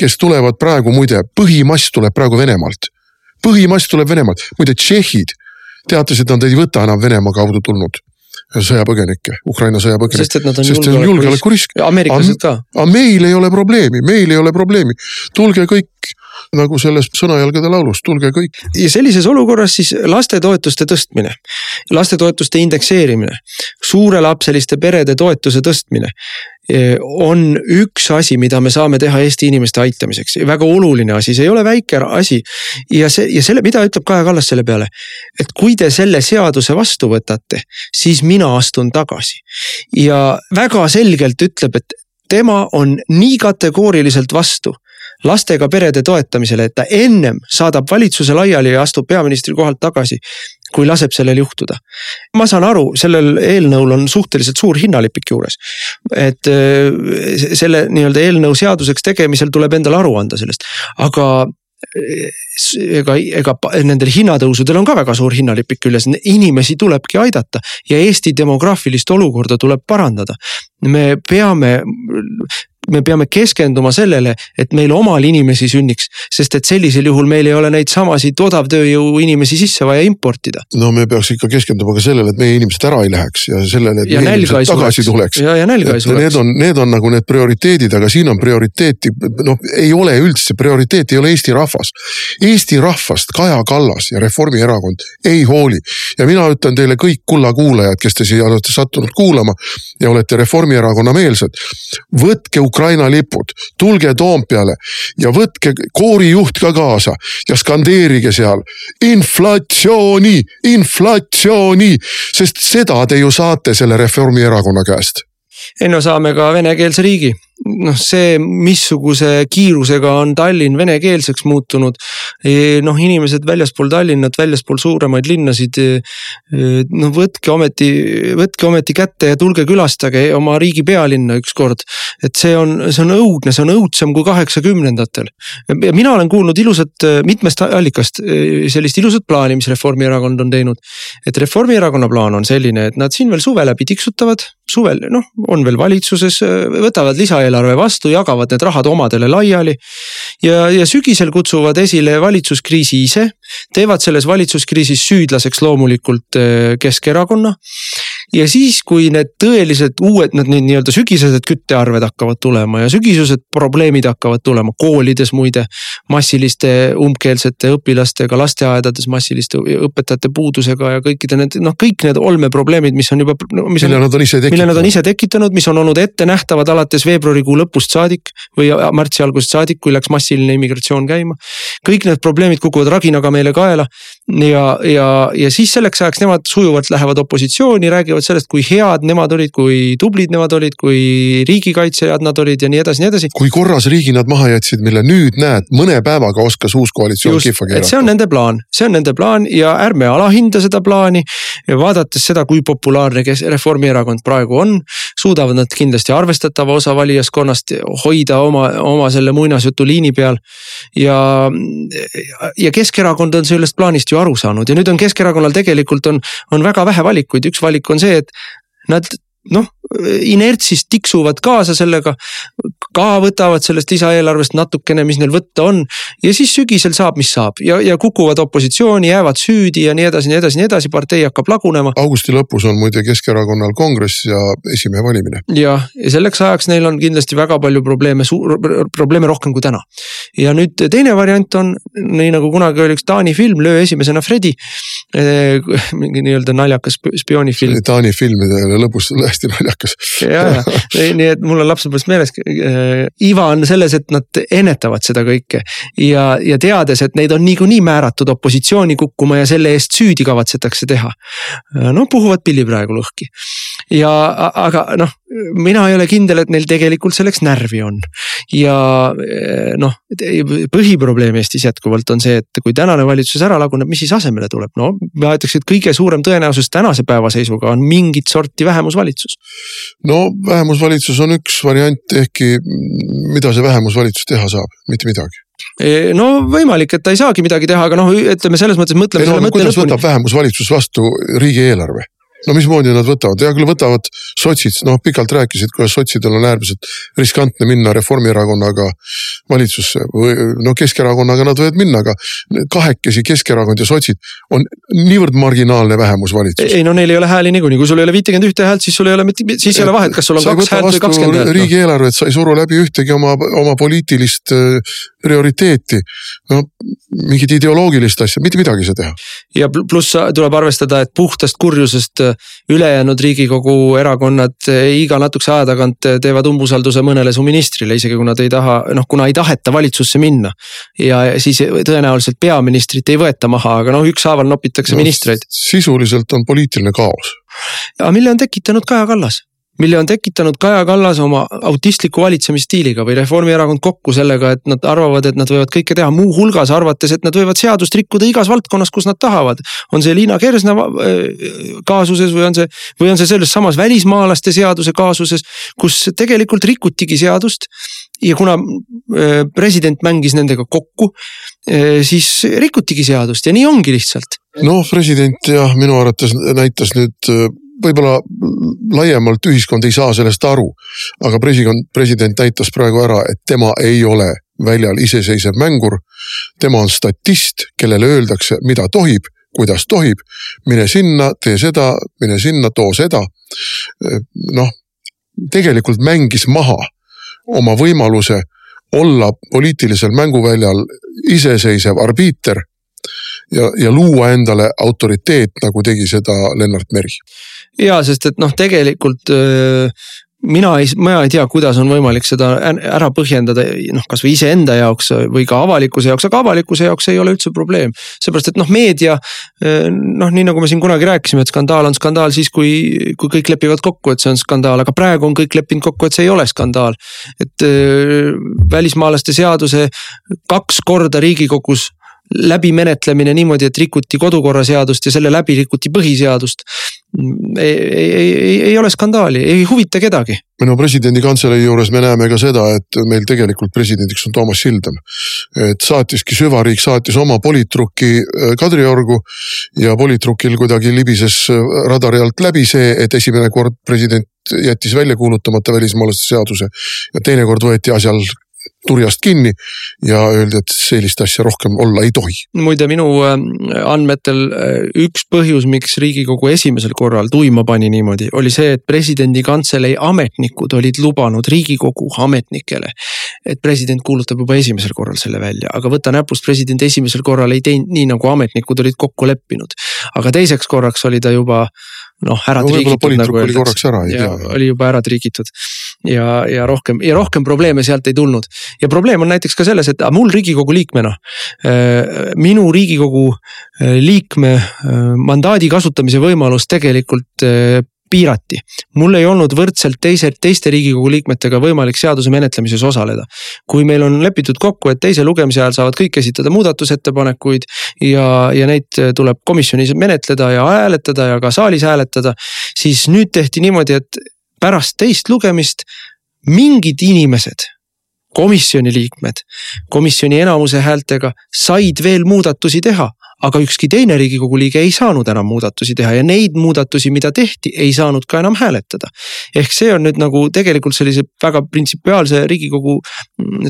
kes tulevad praegu, muide, põhimass tuleb praegu Venemaalt. põhimass tuleb Venemaalt, muide tšehhid teatasid, nad ei võta enam Venemaa kaudu tulnud sõjapõgenikke, Ukraina sõjapõgenikke. sest et nad on julgeolekurisk. ameeriklased ka. aga meil ei ole probleemi, meil ei ole probleemi, tulge kõik nagu selles Sõnajalgade laulus, tulge kõik. ja sellises olukorras siis lastetoetuste tõstmine, lastetoetuste indekseerimine, suurelapseliste perede toetuse tõstmine eh, on üks asi, mida me saame teha Eesti inimeste aitamiseks, väga oluline asi, see ei ole väike asi. ja see ja selle, mida ütleb Kaja Kallas selle peale, et kui te selle seaduse vastu võtate, siis mina astun tagasi. ja väga selgelt ütleb, et tema on nii kategooriliselt vastu lastega perede toetamisele, et ta ennem saadab valitsuse laiali ja astub peaministri kohalt tagasi kui laseb sellel juhtuda. ma saan aru, sellel eelnõul on suhteliselt suur hinnalipik juures. et äh, selle nii-öelda eelnõu seaduseks tegemisel tuleb endale aru anda sellest, aga äh, ega, ega nendel hinnatõusudel on ka väga suur hinnalipik küljes, inimesi tulebki aidata ja Eesti demograafilist olukorda tuleb parandada. me peame me peame keskenduma sellele, et meil omal inimesi sünniks, sest et sellisel juhul meil ei ole neid samasid odavtööjõu inimesi sisse vaja importida. no me peaks ikka keskenduma ka sellele, et meie inimesed ära ei läheks ja sellele, et ja meie inimesed tagasi tuleks. ja, ja nälga ei suleks. Need on, need on nagu need prioriteedid, aga siin on prioriteeti, noh, ei ole üldse, prioriteet ei ole Eesti rahvas. Eesti rahvast Kaja Kallas ja Reformierakond ei hooli ja mina ütlen teile kõik kulla kuulajad, kes te siia olete sattunud kuulama ja olete Reformierakonna meelsed. võtke Ukraina Ukraina lipud, tulge Toompeale ja võtke koorijuht ka kaasa ja skandeerige seal inflatsiooni, inflatsiooni, sest seda te ju saate selle Reformierakonna käest. ei no saame ka venekeelse riigi noh, see, missuguse kiirusega on Tallinn venekeelseks muutunud. E, noh, inimesed väljaspool Tallinnat, väljaspool suuremaid linnasid. E, no võtke ometi, võtke ometi kätte ja tulge külastage oma riigi pealinna ükskord. et see on, see on õudne, see on õudsem kui kaheksakümnendatel. ja mina olen kuulnud ilusat, mitmest allikast sellist ilusat plaani, mis Reformierakond on teinud. et Reformierakonna plaan on selline, et nad siin veel suve läbi tiksutavad, suvel noh, on veel valitsuses, võtavad lisaeelarve lisaeelarve vastu, jagavad need rahad omadele laiali. ja, ja sügisel kutsuvad esile valitsuskriisi ise, teevad selles valitsuskriisis süüdlaseks loomulikult äh, Keskerakonna. Ja siis, kui need tõelised uued, need nii-öelda sügisesed küttearved hakkavad tulema ja sügisesed probleemid hakkavad tulema koolides muide. massiliste umbkeelsete õpilastega, lasteaedades massiliste õpetajate puudusega ja kõikide need noh, kõik need olmeprobleemid, mis on juba no,. mille nad on ise tekitanud. mille nad on ise tekitanud, mis on olnud ettenähtavad alates veebruari veebruarikuu lõpust saadik või märtsi algusest saadik, kui läks massiline immigratsioon käima. kõik need probleemid kukuvad raginaga meile kaela ja, ja, ja siis selleks ajaks nemad sujuvalt lähevad opositsiooni, räägivad räägivad sellest, kui head nemad olid, kui tublid nemad olid, kui riigikaitsjad nad olid ja nii edasi, nii edasi. kui korras riigi nad maha jätsid, mille nüüd näed, mõne päevaga oskas uus koalitsioon kihva keerata. see on nende plaan, see on nende plaan ja ärme alahinda seda plaani. vaadates seda, kui populaarne Reformierakond praegu on, suudavad nad kindlasti arvestatava osa valijaskonnast hoida oma, oma selle muinasjutu liini peal. ja, ja Keskerakond on sellest plaanist ju aru saanud ja nüüd on Keskerakonnal tegelikult on, on väga vähe valikuid, üks valik on see, et nad noh, inertsist tiksuvad kaasa sellega. ka võtavad sellest lisaeelarvest natukene, mis neil võtta on ja siis sügisel saab, mis saab ja, ja kukuvad opositsiooni, jäävad süüdi ja nii edasi, nii edasi, nii edasi, partei hakkab lagunema. augusti lõpus on muide Keskerakonnal kongress ja esimehe valimine. jah, ja selleks ajaks neil on kindlasti väga palju probleeme, probleeme rohkem kui täna. ja nüüd teine variant on nii nagu kunagi oli üks Taani film Löö esimesena Fredi. Eh, mingi nii-öelda naljakas spioonifilm. Taani filmide lõbus hästi naljakas. Ja, ja nii et mul on lapsepõlvest meeles. Äh, iva on selles, et nad ennetavad seda kõike ja, ja teades, et neid on niikuinii määratud opositsiooni kukkuma ja selle eest süüdi kavatsetakse teha. Äh, no puhuvad pilli praegu lõhki ja aga noh, mina ei ole kindel, et neil tegelikult selleks närvi on. ja äh, noh, põhiprobleem Eestis jätkuvalt on see, et kui tänane valitsus ära laguneb, mis siis asemele tuleb, no ma ütleks, et kõige suurem tõenäosus tänase päeva seisuga on mingit sorti vähemusvalitsus no vähemusvalitsus on üks variant, ehkki mida see vähemusvalitsus teha saab, mitte midagi e, no võimalik, et ta ei saagi midagi teha, aga noh, ütleme selles mõttes mõtleme ei, no, selle mõtte lõpuni. kuidas võtab vähemusvalitsus vastu riigieelarve? No mismoodi nad võtavad, hea küll, võtavad sotsid, noh pikalt rääkisid, kuidas sotsidel on äärmiselt riskantne minna Reformierakonnaga valitsusse või no Keskerakonnaga nad võivad minna, aga kahekesi Keskerakond ja sotsid on niivõrd marginaalne vähemusvalitsus. ei no neil ei ole hääli niikuinii, kui sul ei ole viitekümmet ühte häält, siis sul ei ole mitte, siis ei ole vahet, kas sul on kaks häält või kakskümmend häält. Noh. riigieelarvet, sa ei suru läbi ühtegi oma, oma poliitilist äh, prioriteeti. no mingit ideoloogilist asja, mitte midagi ei saa teha. ja pluss tuleb arvestada, et puhtast kurjusest ülejäänud riigikogu erakonnad iga natukese aja tagant teevad umbusalduse mõnele su ministrile, isegi kui nad ei taha, noh, kuna ei taheta valitsusse minna. ja siis tõenäoliselt peaministrit ei võeta maha, aga noh, ükshaaval nopitakse no, ministreid. sisuliselt on poliitiline kaos. aga mille on tekitanud Kaja Kallas? Mille on tekitanud Kaja Kallas oma autistliku valitsemisstiiliga või Reformierakond kokku sellega, et nad arvavad, et nad võivad kõike teha, muuhulgas arvates, et nad võivad seadust rikkuda igas valdkonnas, kus nad tahavad. on see Liina Kersna äh, kaasuses või on see, või on see selles samas välismaalaste seaduse kaasuses, kus tegelikult rikutigi seadust ja kuna äh, president mängis nendega kokku, äh, siis rikutigi seadust ja nii ongi lihtsalt. noh, president jah, minu arvates näitas nüüd võib-olla laiemalt ühiskond ei saa sellest aru. aga president, president näitas praegu ära, et tema ei ole väljal iseseisev mängur. tema on statist, kellele öeldakse, mida tohib, kuidas tohib. mine sinna, tee seda, mine sinna, too seda. noh, tegelikult mängis maha oma võimaluse olla poliitilisel mänguväljal iseseisev arbiiter ja, ja luua endale autoriteet, nagu tegi seda Lennart Meri. Ja sest, et noh, tegelikult mina ei, mina ei tea, kuidas on võimalik seda ära põhjendada, noh, kasvõi iseenda jaoks või ka avalikkuse jaoks, aga avalikkuse jaoks ei ole üldse probleem. seepärast, et noh, meedia noh, nii nagu me siin kunagi rääkisime, et skandaal on skandaal siis, kui, kui kõik lepivad kokku, et see on skandaal, aga praegu on kõik leppinud kokku, et see ei ole skandaal. et välismaalaste seaduse kaks korda riigikogus läbimenetlemine niimoodi, et rikuti kodukorraseadust ja selle läbi rikuti põhiseadust. ei, ei, ei, ei ole skandaali, ei huvita kedagi. no presidendi kantselei juures me näeme ka seda, et meil tegelikult presidendiks on Toomas Sildam. et saatiski süvariik, saatis oma politrukki äh, Kadriorgu ja politrukil kuidagi libises äh, radari alt läbi see, et esimene kord president jättis välja kuulutamata välismaalaste seaduse ja teinekord võeti asjal turjast kinni ja öeldi, et sellist asja rohkem olla ei tohi. muide, minu äh, andmetel äh, üks põhjus, miks riigikogu esimesel korral tuima pani niimoodi, oli see, et presidendi kantselei ametnikud olid lubanud riigikogu ametnikele. et president kuulutab juba esimesel korral selle välja, aga võta näpust, president esimesel korral ei teinud nii, nagu ametnikud olid kokku leppinud. aga teiseks korraks oli ta juba noh, ära no, triigitud nagu öeldakse. oli juba ära triigitud ja, ja rohkem ja rohkem probleeme sealt ei tulnud. ja probleem on näiteks ka selles, et mul riigikogu liikmena, äh, minu riigikogu äh, liikme äh, mandaadi kasutamise võimalus tegelikult piirati. mul ei olnud võrdselt teise, teiste riigikogu liikmetega võimalik seaduse menetlemises osaleda. kui meil on lepitud kokku, et teise lugemise ajal saavad kõik esitada muudatusettepanekuid ja, ja neid tuleb komisjonis menetleda ja hääletada ja ka saalis hääletada. siis nüüd tehti niimoodi, et pärast teist lugemist mingid inimesed komisjoni liikmed komisjoni enamuse häältega said veel muudatusi teha, aga ükski teine riigikogu liige ei saanud enam muudatusi teha ja neid muudatusi, mida tehti, ei saanud ka enam hääletada. ehk see on nüüd nagu tegelikult sellise väga printsipiaalse riigikogu,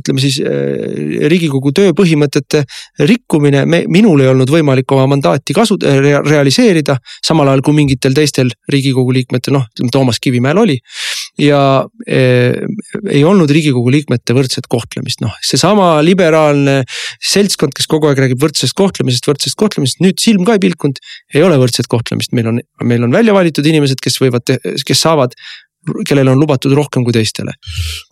ütleme siis äh, riigikogu töö põhimõtete rikkumine, me, minul ei olnud võimalik oma mandaati kasu- re,, realiseerida. samal ajal kui mingitel teistel riigikogu liikmetel, noh, ütleme Toomas Kivimäel oli. Ja eh, ei olnud riigikogu liikmete võrdset kohtlemist, noh, seesama liberaalne seltskond, kes kogu aeg räägib võrdsest kohtlemisest, võrdsest kohtlemist, nüüd silm ka ei pilkunud. ei ole võrdset kohtlemist, meil on, meil on välja valitud inimesed, kes võivad, kes saavad kellele on lubatud rohkem kui teistele.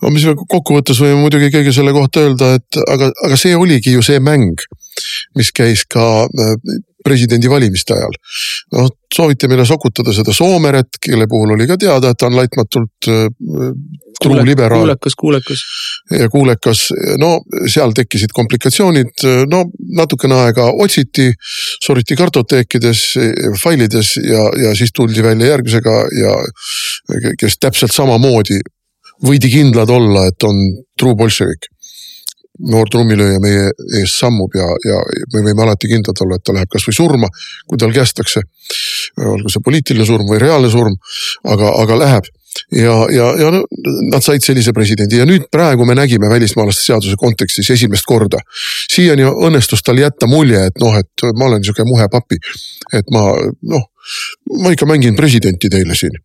no mis me kokkuvõttes võime muidugi kõige selle kohta öelda, et aga, aga see oligi ju see mäng, mis käis ka äh, presidendivalimiste ajal. noh, sooviti meile sokutada seda Soomeret, kelle puhul oli ka teada, et ta on laitmatult äh, truu liberaal. kuulekas, kuulekas. ja kuulekas, no seal tekkisid komplikatsioonid, no natukene aega otsiti, soriti kartoteekides, failides ja, ja siis tuldi välja järgmisega ja kes täpselt samamoodi võidi kindlad olla, et on truu bolševik noor trummilööja meie ees sammub ja, ja me võime alati kindlad olla, et ta läheb kasvõi surma, kui tal kästakse. olgu see poliitiline surm või reaalne surm, aga, aga läheb ja, ja, ja nad said sellise presidendi ja nüüd praegu me nägime välismaalaste seaduse kontekstis esimest korda. siiani õnnestus tal jätta mulje, et noh, et ma olen sihuke muhe papi. et ma noh, ma ikka mängin presidenti teile siin.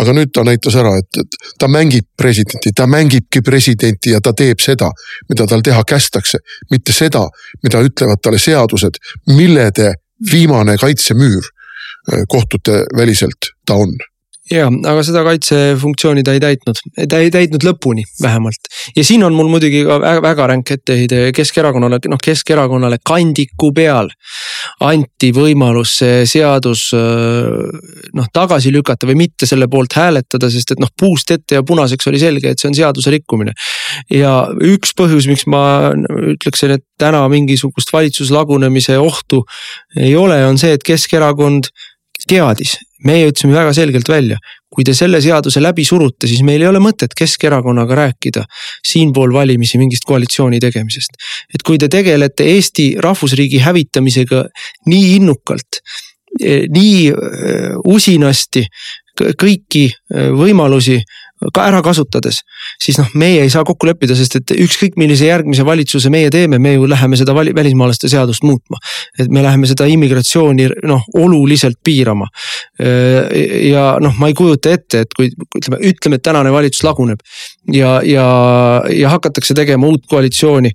aga nüüd ta näitas ära, et, et ta mängib presidenti, ta mängibki presidenti ja ta teeb seda, mida tal teha kästakse. mitte seda, mida ütlevad talle seadused, millede viimane kaitsemüür eh, kohtute väliselt ta on ja, aga seda kaitsefunktsiooni ta ei täitnud, ta ei täitnud lõpuni vähemalt. ja siin on mul muidugi ka väga, väga ränk etteheide Keskerakonnale, noh Keskerakonnale kandiku peal. anti võimalus see seadus noh tagasi lükata või mitte selle poolt hääletada, sest et noh puust ette ja punaseks oli selge, et see on seaduse rikkumine. ja üks põhjus, miks ma ütleksin, et täna mingisugust valitsuslagunemise ohtu ei ole, on see, et Keskerakond teadis, meie ütlesime väga selgelt välja, kui te selle seaduse läbi surute, siis meil ei ole mõtet Keskerakonnaga rääkida siinpool valimisi mingist koalitsiooni tegemisest. et kui te tegelete Eesti rahvusriigi hävitamisega nii innukalt, eh, nii eh, usinasti, kõiki eh, võimalusi ka ära kasutades, siis noh, meie ei saa kokku leppida, sest et ükskõik millise järgmise valitsuse meie teeme, me ju läheme seda vali, välismaalaste seadust muutma. et me läheme seda immigratsiooni noh, oluliselt piirama. ja noh, ma ei kujuta ette, et kui ütleme, ütleme, et tänane valitsus laguneb ja, ja, ja hakatakse tegema uut koalitsiooni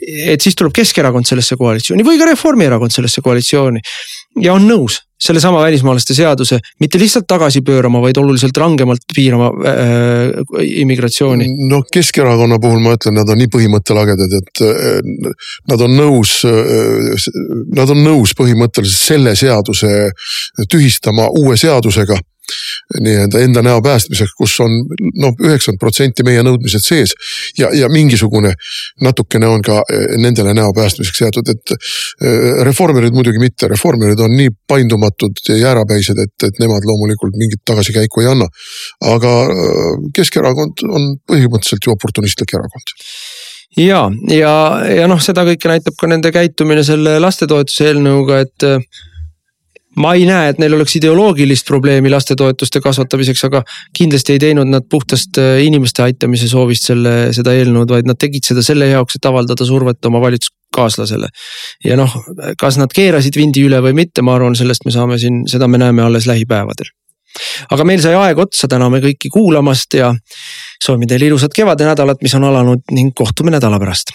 et siis tuleb Keskerakond sellesse koalitsiooni või ka Reformierakond sellesse koalitsiooni ja on nõus sellesama välismaalaste seaduse mitte lihtsalt tagasi pöörama, vaid oluliselt rangemalt piirama äh, immigratsiooni. no Keskerakonna puhul ma ütlen, nad on nii põhimõttelagedad, et äh, nad on nõus äh,, nad on nõus põhimõtteliselt selle seaduse tühistama uue seadusega nii-öelda enda näo päästmiseks, kus on noh, üheksakümmend protsenti meie nõudmised sees. ja, ja mingisugune natukene on ka eh, nendele näo päästmiseks jäetud, et eh, reformerid muidugi mitte, reformerid on nii paindumatud ja jäärapäised, et, et nemad loomulikult mingit tagasikäiku ei anna. aga eh, Keskerakond on põhimõtteliselt ju oportunistlik erakond ja, ja, ja noh, seda kõike näitab ka nende käitumine selle lastetoetuse eelnõuga, et ma ei näe, et neil oleks ideoloogilist probleemi lastetoetuste kasvatamiseks, aga kindlasti ei teinud nad puhtast äh, inimeste aitamise soovist selle, seda eelnõud, vaid nad tegid seda selle jaoks, et avaldada survet oma valitsuskaaslasele. ja noh, kas nad keerasid vindi üle või mitte, ma arvan, sellest me saame siin, seda me näeme alles lähipäevadel. aga meil sai aeg otsa, täname kõiki kuulamast ja soovime teile ilusat kevadenädalat, mis on alanud ning kohtume nädala pärast